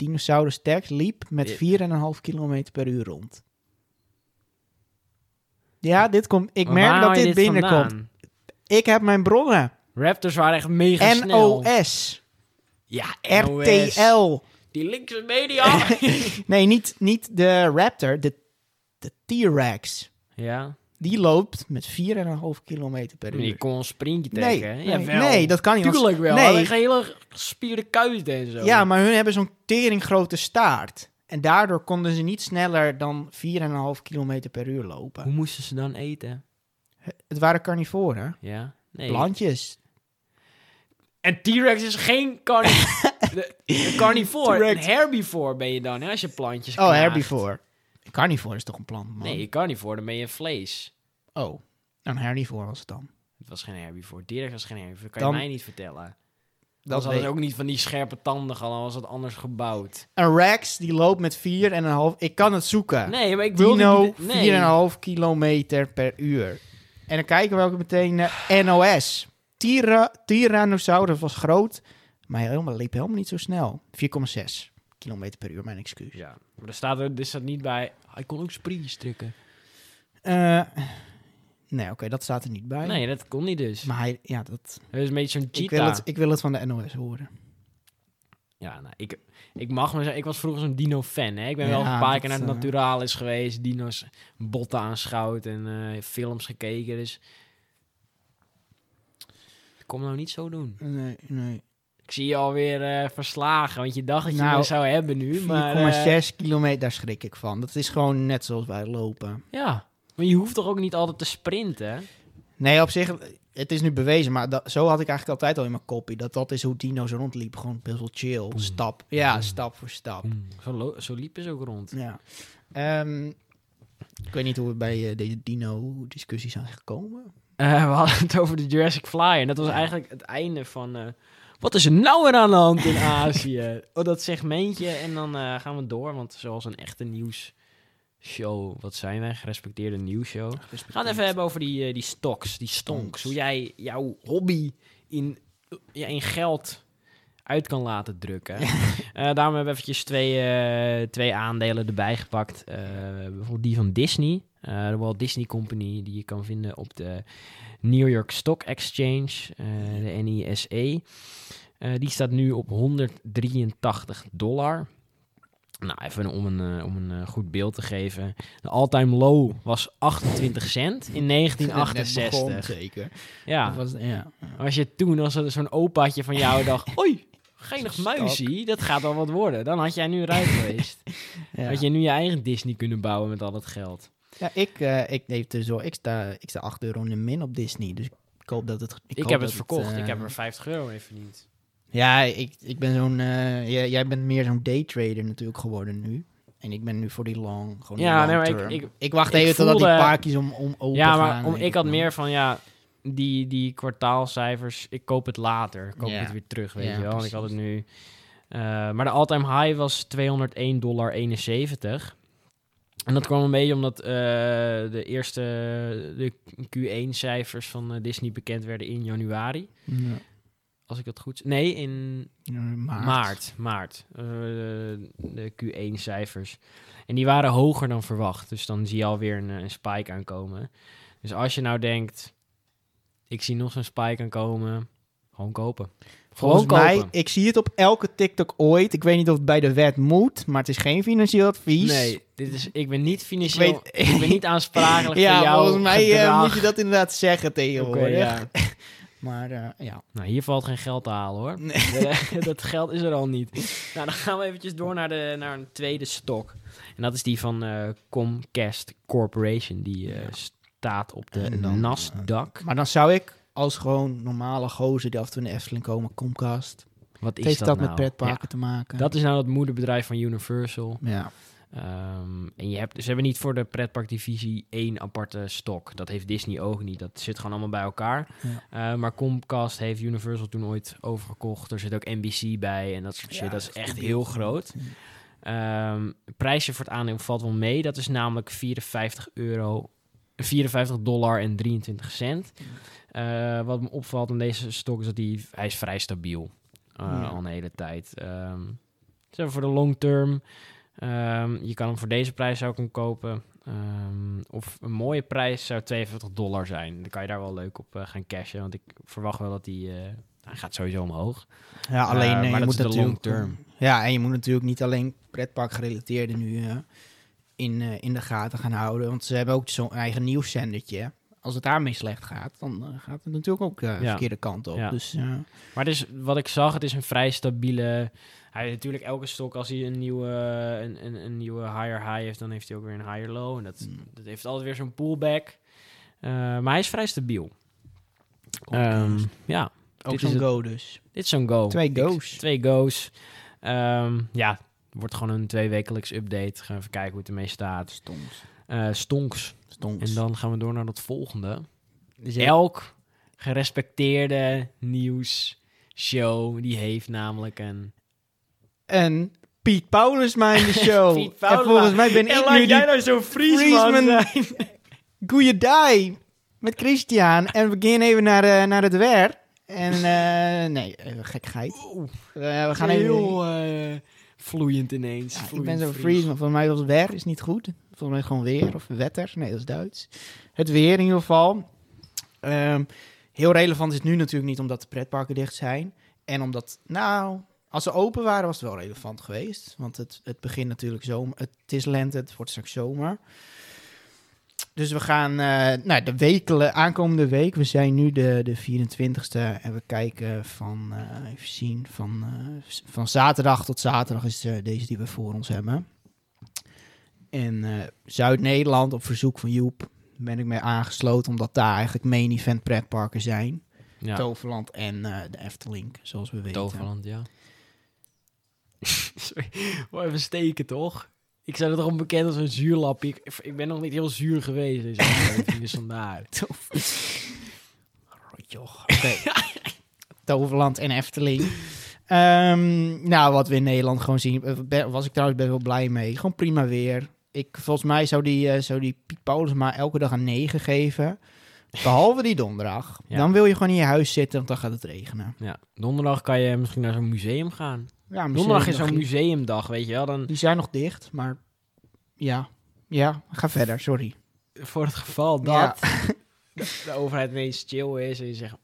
Dinosaurus Rex liep met Ja. 4,5 km per uur rond. Ja, dit komt. Ik merk waar dat dit binnenkomt. vandaan? Ik heb mijn bronnen. Raptors waren echt mega snel. NOS, Ja, RTL. Die linkse media. Nee, niet, niet de Raptor, de, de T-Rex. ja, Die loopt met 4,5 km per uur. kon een sprintje Nee, trekken. nee, dat kan niet. Tuurlijk wel. Nee. Nee. hele gespierde kuiten en zo. Ja, maar hun hebben zo'n teringgrote staart. En daardoor konden ze niet sneller dan 4,5 km per uur lopen. Hoe moesten ze dan eten? Het waren carnivoren. Ja, nee. Plantjes. En T-Rex is geen carni de, een carnivore. Een herbivore ben je dan, hè, als je plantjes Oh, herbivore. Carnivore is toch een plant, man? Nee, carnivore, dan ben je vlees. Oh, een herbivore was het dan. Het was geen herbivore. T-Rex was geen herbivore. Kan Dan- je mij niet vertellen. Dat was weet ook niet van die scherpe tanden gehad, dan was het anders gebouwd. Een Rex die loopt met 4,5... Ik kan het zoeken. Nee, maar ik Dino, niet... Nee. 4,5 kilometer per uur. En dan kijken we ook meteen naar NOS. Tyra, Tyrannosaurus was groot, maar helemaal, liep helemaal niet zo snel. 4,6 kilometer per uur, mijn excuus. Ja, maar er staat, er, er staat niet bij... Hij kon ook sprintjes trekken. Eh, nee, oké, dat staat er niet bij. Nee, dat kon niet dus. Maar hij, ja, dat, Dat is een beetje zo'n ik, wil het, ik wil het van de NOS horen. Ja, nou, ik, ik mag me zeggen, ik was vroeger zo'n dino-fan. Hè? Ik ben Ja, wel een paar dat, keer naar het eh, Naturalis geweest, dino's botten aanschouwd en eh, films gekeken. Dus ik kom nou niet zo doen. Nee, nee. Ik zie je alweer eh verslagen, want je dacht dat je Nou, zou hebben nu. Maar, 4,6 eh, kilometer, daar schrik ik van. Dat is gewoon net zoals wij lopen. ja, maar je hoeft toch ook niet altijd te sprinten? Nee, op zich, het is nu bewezen, maar dat, zo had ik eigenlijk altijd al in mijn kopie. Dat dat is hoe Dino zo rondliep. Gewoon best wel chill. Boem. Stap. Ja, Boem. stap voor stap. Zo, zo liepen ze ook rond. Ja. Ehm, ik weet niet hoe we bij eh, deze Dino-discussie zijn gekomen. Eh, we hadden het over de Jurassic Fly. En dat was eigenlijk het einde van... wat is er nou weer aan de hand in Azië? oh, dat segmentje. En dan eh, gaan we door. Want zoals een echte nieuwsshow... Wat zijn wij? Gerespecteerde nieuwsshow. We gaan het even hebben over die, eh, die stocks, die stonks. Hoe jij jouw hobby in, ja, in geld uit kan laten drukken. Eh daarom hebben we eventjes twee, twee aandelen erbij gepakt. Bijvoorbeeld die van Disney. de Walt Disney Company, die je kan vinden op de New York Stock Exchange, eh, de NISE. Eh, die staat nu op 183 dollar. Nou, even om een, eh, om een goed beeld te geven. De all-time low was 28 cent in Net begon, 1968. zeker. Ja, was, ja. als je toen als er zo'n opaatje van jou dacht... Oei, geinig muisie, dat gaat wel wat worden. Dan had jij nu rijk geweest. Ja. Had je nu je eigen Disney kunnen bouwen met al dat geld. Ja, ik, eh, ik, neem dus wel, ik, sta, ik sta 8 euro in de min op Disney. Dus ik hoop dat het. Ik, heb het verkocht. eh, ik heb er 50 euro mee verdiend. Ja, ik, ik ben zo'n. eh, jij, jij bent meer zo'n daytrader natuurlijk geworden nu. En ik ben nu voor die long. Gewoon Ja, nee, maar ik- ik- wacht even totdat die paakjes om, om open Ja, maar gaan. om, ik had meer van, ja, die, die kwartaalcijfers, ik koop het later. Ik koop het weer terug, weet je wel. Ik had het nu... eh, maar de all-time high was 201,71 dollar. En dat kwam een beetje omdat eh, de eerste de Q1-cijfers van eh, Disney bekend werden in januari. Ja. Als ik het goed... Nee, in maart. maart. Maart. Eh, de Q1-cijfers. En die waren hoger dan verwacht. Dus dan zie je alweer een, een spike aankomen. Dus als je nou denkt... Ik zie nog zo'n spike aankomen... Gewoon kopen. Volgens Gewoon mij, kopen. ik zie het op elke TikTok ooit. Ik weet niet of het bij de wet moet, maar het is geen financieel advies. Nee, dit is, ik ben niet financieel... Ik ben niet aansprakelijk ja, voor jouw volgens mij eh, moet je dat inderdaad zeggen tegenwoordig. ja. Maar eh, ja. Nou, hier valt geen geld te halen hoor. Nee. dat geld is er al niet. Nou, dan gaan we eventjes door naar, de, naar een tweede stok. En dat is die van eh, Comcast Corporation. Die eh, Ja. staat op de dan, Nasdaq. Maar dan zou ik als gewoon normale gozer die af en toe in de Efteling komen, Comcast. Wat is Heeft dat, dat, nou? met pretparken Ja, te maken? dat is nou het moederbedrijf van Universal. Ja. Ehm, en je hebt, ze hebben niet voor de pretparkdivisie één aparte stok. Dat heeft Disney ook niet. Dat zit gewoon allemaal bij elkaar. Ja. Eh, maar Comcast heeft Universal toen ooit overgekocht. Er zit ook NBC bij en dat soort shit. Ja, dat is echt heel groot. Ehm, het prijsje voor het aandeel valt wel mee. Dat is namelijk 54 euro, 54 dollar en 23 cent. Eh, wat me opvalt aan deze stok is dat die, hij is vrij stabiel. Ja. Al een hele tijd. Maar voor de long term. ehm, je kan hem voor deze prijs zou ik hem kopen. Ehm, of een mooie prijs zou 42 dollar zijn. Dan kan je daar wel leuk op eh, gaan cashen. Want ik verwacht wel dat die... hij gaat sowieso omhoog. Ja, alleen maar je dat moet is de long term. Ja, en je moet natuurlijk niet alleen pretpark gerelateerde nu in, in de gaten gaan houden. Want ze hebben ook zo'n eigen nieuwszendertje. Als het daarmee slecht gaat, dan eh, gaat het natuurlijk ook eh, de Ja. verkeerde kant op. Ja. Dus eh, Maar is, wat ik zag, het is een vrij stabiele... Hij heeft natuurlijk elke stok, als hij een nieuwe, een, een, een nieuwe higher high heeft, dan heeft hij ook weer een higher low. En dat, Mm. dat heeft altijd weer zo'n pullback. Eh, maar hij is vrij stabiel. Ehm, ja, ook zo'n go dus. dit is zo'n go. Twee Ik- go's. twee go's. Ehm, ja, wordt gewoon een tweewekelijks update. Gaan we even kijken hoe het ermee staat. Stonks. Eh, stonks. Stonks. En dan gaan we door naar het volgende. Dus Elk gerespecteerde nieuwsshow, die heeft namelijk een... En Piet Paulus maar in de show. Piet en volgens mij ben ik nu die nou zo Friesman goeiedag met Christian. En we gaan even naar, de naar het weer. En eh, nee, gekkigheid. Eh, we gaan even... Heel eh, vloeiend ineens. Ja, ik ben zo Fries. Fries, maar volgens mij was het weer is niet goed. Gewoon weer of wetter. Nee, dat is Duits. Het weer in ieder geval. Ehm, heel relevant is nu natuurlijk niet omdat de pretparken dicht zijn. En omdat, nou, als ze open waren was het wel relevant geweest. Want het, het begint natuurlijk zomer. Het is lente, het wordt straks zomer. dus we gaan uh, de wekele, aankomende week. We zijn nu de, de 24ste en we kijken van, uh, even zien, van, uh, van zaterdag tot zaterdag is deze die we voor ons hebben. En Zuid-Nederland op verzoek van Joep ben ik mee aangesloten, omdat daar eigenlijk main event pretparken zijn. Ja. Toverland en de Efteling, zoals we weten. Toverland, ja. Sorry, even steken toch? Ik zou er toch onbekend als een zuurlap. Ik, ik ben nog niet heel zuur geweest aflevering, dus vandaar. Rotjoch. Oké. Toverland en Efteling. Um, nou, wat we in Nederland gewoon zien, eh, was ik trouwens best wel blij mee. Gewoon prima weer. Ik, volgens mij zou die, uh, zou die Piet Paulus maar elke dag een 9 geven. Behalve die donderdag. Dan wil je gewoon in je huis zitten, want dan gaat het regenen. Ja, donderdag kan je misschien naar zo'n museum gaan. Ja, donderdag is zo'n museumdag, weet je wel. Dan... Die zijn nog dicht, maar ja. Ja, ga verder, sorry. Voor het geval dat de, overheid ineens chill is en je zegt...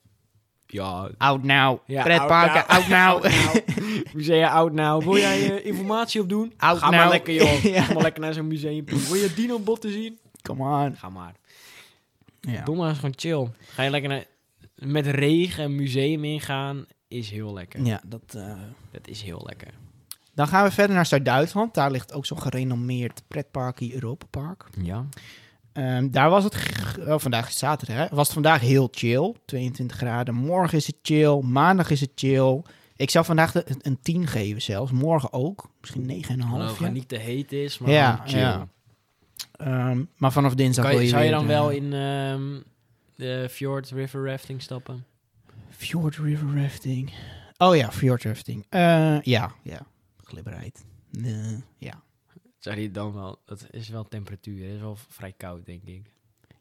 Ja, out now. Ja, Pretparken, out now. Musea, out now. Wil jij uh, informatie opdoen? Out Ga now. maar lekker, joh. Ga maar lekker naar zo'n museum. Wil je dino-botten zien? Come on. Ga maar. Ja. Donderdag is gewoon chill. Ga je lekker naar, met regen een museum ingaan, is heel lekker. Ja, dat, uh... dat is heel lekker. Dan gaan we verder naar Zuid-Duitsland. Daar ligt ook zo'n gerenommeerd pretparkje Europa Park. Ja. Um, daar was het, oh, vandaag is zaterdag, hè? was het vandaag heel chill. 22 graden. Morgen is het chill. Maandag is het chill. Ik zou vandaag de, een 10 geven zelfs. Morgen ook. Misschien 9,5. Nou, ja. niet te heet is, maar ja, chill. Ja. Um, maar vanaf dinsdag je, je Zou je dan wel in um, de Fjord River Rafting stappen? Fjord River Rafting. Oh ja, Fjord Rafting. Uh, ja, ja. Glibberheid. Uh, ja. Zou je dan wel... Dat is wel temperatuur. Het is wel vrij koud, denk ik.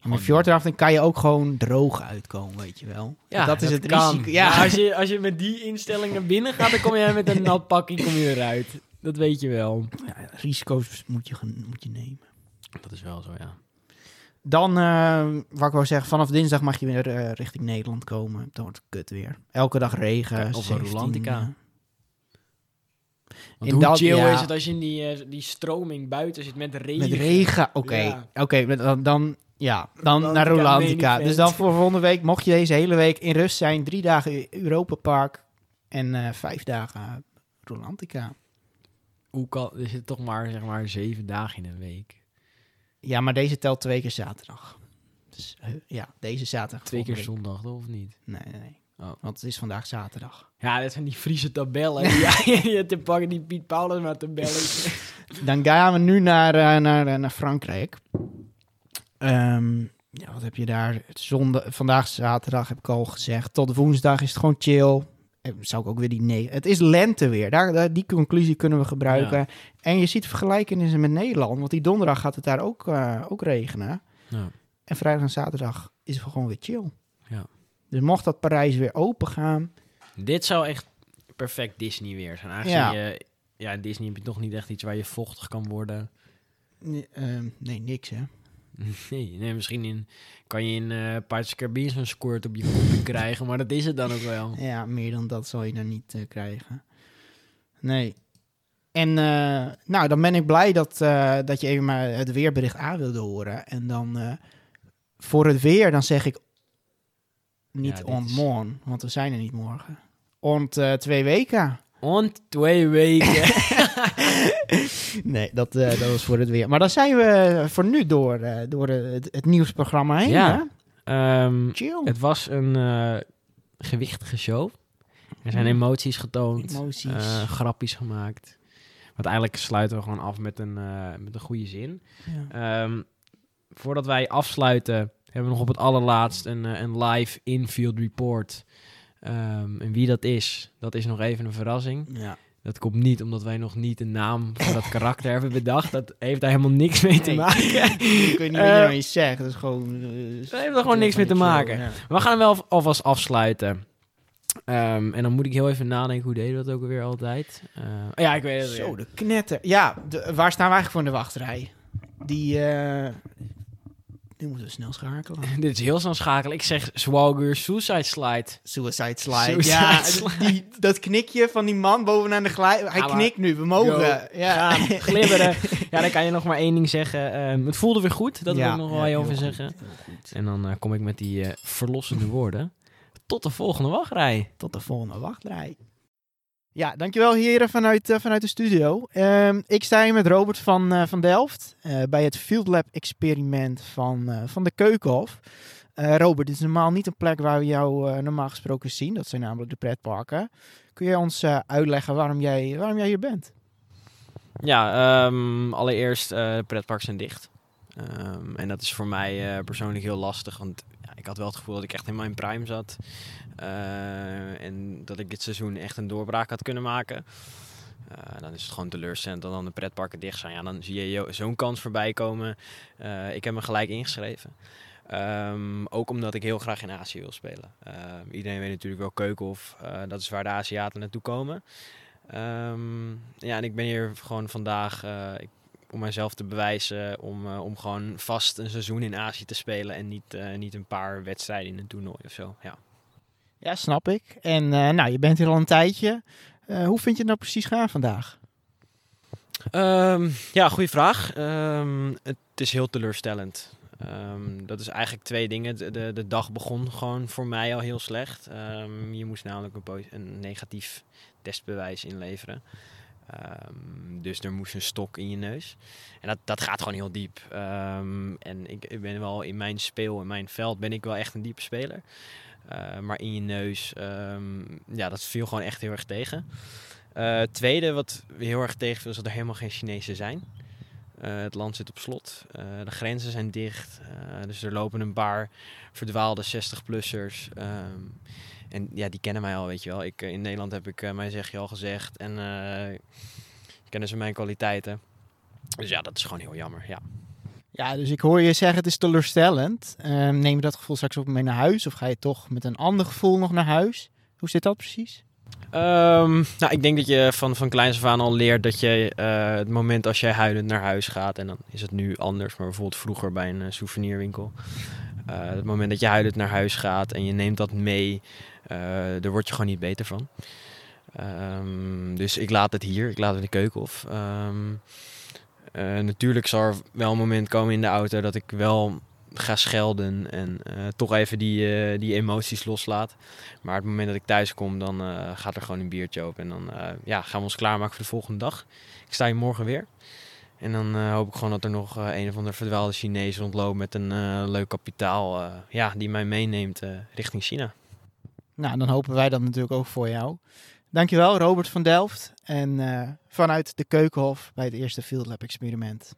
Maar fjordrafting kan je ook gewoon droog uitkomen, weet je wel. Ja, dat is het risico. Ja. als, je, als je met die instelling naar binnen gaat, dan kom je met een nat pakje kom je eruit. Dat weet je wel. Ja, risico's moet je, moet je nemen. Dat is wel zo, ja. Dan, uh, wat ik wou zeggen, vanaf dinsdag mag je weer uh, richting Nederland komen. Dan wordt het kut weer. Elke dag regen. Of Rolantica. Want in hoe dat, chill is het als je in die, uh, die stroming buiten zit met regen? Met regen, oké. Ja. Oké, okay, dan, dan, ja, dan naar Rolantica. Dus dan voor volgende week, mocht je deze hele week in rust zijn, drie dagen Europa Park en vijf dagen Rolantica. Hoe kan, er zit toch maar, zeg maar, zeven dagen in een week. Ja, maar deze telt twee keer zaterdag. Dus ja, deze zaterdag. Twee keer zondag, of niet? Nee, nee. Oh. Want het is vandaag zaterdag. Ja, dat zijn die Friese tabellen. ja, je te pakken die Piet Paulus maar tabellen. Dan gaan we nu naar, uh, naar, uh, naar Frankrijk. Um, ja, wat heb je daar? Zondag, vandaag zaterdag heb ik al gezegd. Tot woensdag is het gewoon chill. Eh, zou ik ook weer die nee. Het is lente weer. Daar, daar die conclusie kunnen we gebruiken. Ja. En je ziet vergelijkenissen met Nederland. Want die donderdag gaat het daar ook, uh, ook regenen. Ja. En vrijdag en zaterdag is het gewoon weer chill. Ja. Dus mocht dat Parijs weer open gaan. Dit zou echt perfect Disney weer zijn. Aangezien ja. je, ja, Disney heb je toch niet echt iets waar je vochtig kan worden. Nee, uh, nee niks hè. Nee, nee, misschien in, kan je in uh, Pirates Caribbean zo'n squirt op je kop krijgen, maar dat is het dan ook wel. Ja, meer dan dat zal je dan niet uh, krijgen. Nee. En uh, nou, dan ben ik blij dat, dat je even maar het weerbericht aan wilde horen. En dan voor het weer, dan zeg ik niet ja, on morgen, want we zijn er niet morgen. Ont twee weken. Ont twee weken. nee, dat, uh, dat was voor het weer. Maar dan zijn we voor nu door, uh, door het, het, nieuwsprogramma heen. Ja. Um, Chill. Het was een uh, gewichtige show. Er zijn emoties getoond. Emoties. grappies gemaakt. Want eigenlijk sluiten we gewoon af met een, met een goede zin. Ja. Um, voordat wij afsluiten, hebben we nog op het allerlaatst een, een live infield report. Um, en wie dat is, dat is nog even een verrassing. Ja. Dat komt niet omdat wij nog niet een naam voor dat karakter hebben bedacht. Dat heeft daar helemaal niks mee te maken. ik weet niet uh, wat je zegt. Dat is gewoon... Uh, dat heeft er gewoon niks mee te maken. Ja. We gaan hem wel alvast afsluiten. Um, en dan moet ik heel even nadenken, hoe deden we dat ook alweer altijd? Uh, ja, ik weet het Zo, de knetter. Ja, de, waar staan we eigenlijk voor in de wachtrij? Die, uh, Nu moeten we snel schakelen. Dit is heel snel schakelen. Ik zeg Swagger Suicide Slide. Suicide slide. Suicide ja, slide. Die, dat knikje van die man bovenaan de glij... Hij Ja, knikt nu, we mogen. Yo, ja. Glibberen. ja, dan kan je nog maar één ding zeggen. Ehm, het voelde weer goed, dat wil ik nog wel veel goed, zeggen. En dan eh, kom ik met die eh, verlossende woorden. Tot de volgende wachtrij. Tot de volgende wachtrij. Ja, dankjewel heren vanuit, eh, vanuit de studio. Ehm, ik sta hier met Robert van, eh, van Delft eh, bij het Field Lab experiment van, van de Keukenhof. Robert, dit is normaal niet een plek waar we jou normaal gesproken zien. Dat zijn namelijk de pretparken. Kun je ons uitleggen waarom jij, waarom jij hier bent? Ja, ehm, allereerst, de pretparken zijn dicht. Ehm, en dat is voor mij eh, persoonlijk heel lastig, want ja, ik had wel het gevoel dat ik echt in mijn prime zat. Eh, en dat ik dit seizoen echt een doorbraak had kunnen maken. Eh, dan is het gewoon teleurstellend dat dan de pretparken dicht zijn. Ja, dan zie je zo'n kans voorbij komen. Ik heb me gelijk ingeschreven. Ehm, ook omdat ik heel graag in Azië wil spelen. Ehm, iedereen weet natuurlijk wel Keukenhof. dat is waar de Aziaten naartoe komen. Ja, en ik ben hier gewoon vandaag om mijzelf te bewijzen. Om, eh, om gewoon vast een seizoen in Azië te spelen. En niet, eh, niet een paar wedstrijden in een toernooi of zo. Ja. Ja, snap ik. En eh, nou, je bent hier al een tijdje. Hoe vind je het nou precies gaan vandaag? Ehm, ja, goede vraag. Ehm, het is heel teleurstellend. Ehm, dat is eigenlijk twee dingen. De, de, de dag begon gewoon voor mij al heel slecht. Je moest namelijk een, een negatief testbewijs inleveren. Ehm, dus er moest een stok in je neus. En dat, dat gaat gewoon heel diep. Ehm, en ik, ik ben wel in mijn speel, in mijn veld, ben ik wel echt een diepe speler. Eh, maar in je neus, ehm, ja, dat viel gewoon echt heel erg tegen. Het tweede wat heel erg tegenviel is dat er helemaal geen Chinezen zijn. Eh, het land zit op slot. Eh, de grenzen zijn dicht. Dus er lopen een paar verdwaalde 60-plussers. ehm, en ja, die kennen mij al, weet je wel. Ik, eh, in Nederland heb ik eh, mijn zegje al gezegd. En eh, kennen ze mijn kwaliteiten. Dus ja, dat is gewoon heel jammer. Ja. Ja, dus ik hoor je zeggen het is teleurstellend. Ehm, neem je dat gevoel straks ook mee naar huis? Of ga je toch met een ander gevoel nog naar huis? Hoe zit dat precies? Ehm, nou, ik denk dat je van, van kleins af aan al leert dat je het moment als jij huilend naar huis gaat, en dan is het nu anders, maar bijvoorbeeld vroeger bij een souvenirwinkel. het moment dat je huilend naar huis gaat en je neemt dat mee, daar word je gewoon niet beter van. Ehm, dus ik laat het hier, ik laat het in de keuken of. Ehm, eh, natuurlijk zal er wel een moment komen in de auto dat ik wel ga schelden en eh, toch even die, eh, die emoties loslaat. Maar het moment dat ik thuis kom, dan eh, gaat er gewoon een biertje open. En dan eh, ja, gaan we ons klaarmaken voor de volgende dag. Ik sta hier morgen weer. En dan eh, hoop ik gewoon dat er nog eh, een of andere verdwaalde Chinees rondloopt met een eh, leuk kapitaal. eh, ja, die mij meeneemt eh, richting China. Nou, dan hopen wij dat natuurlijk ook voor jou. Dankjewel, Robert van Delft. En eh, vanuit de Keukenhof bij het eerste Field Lab experiment.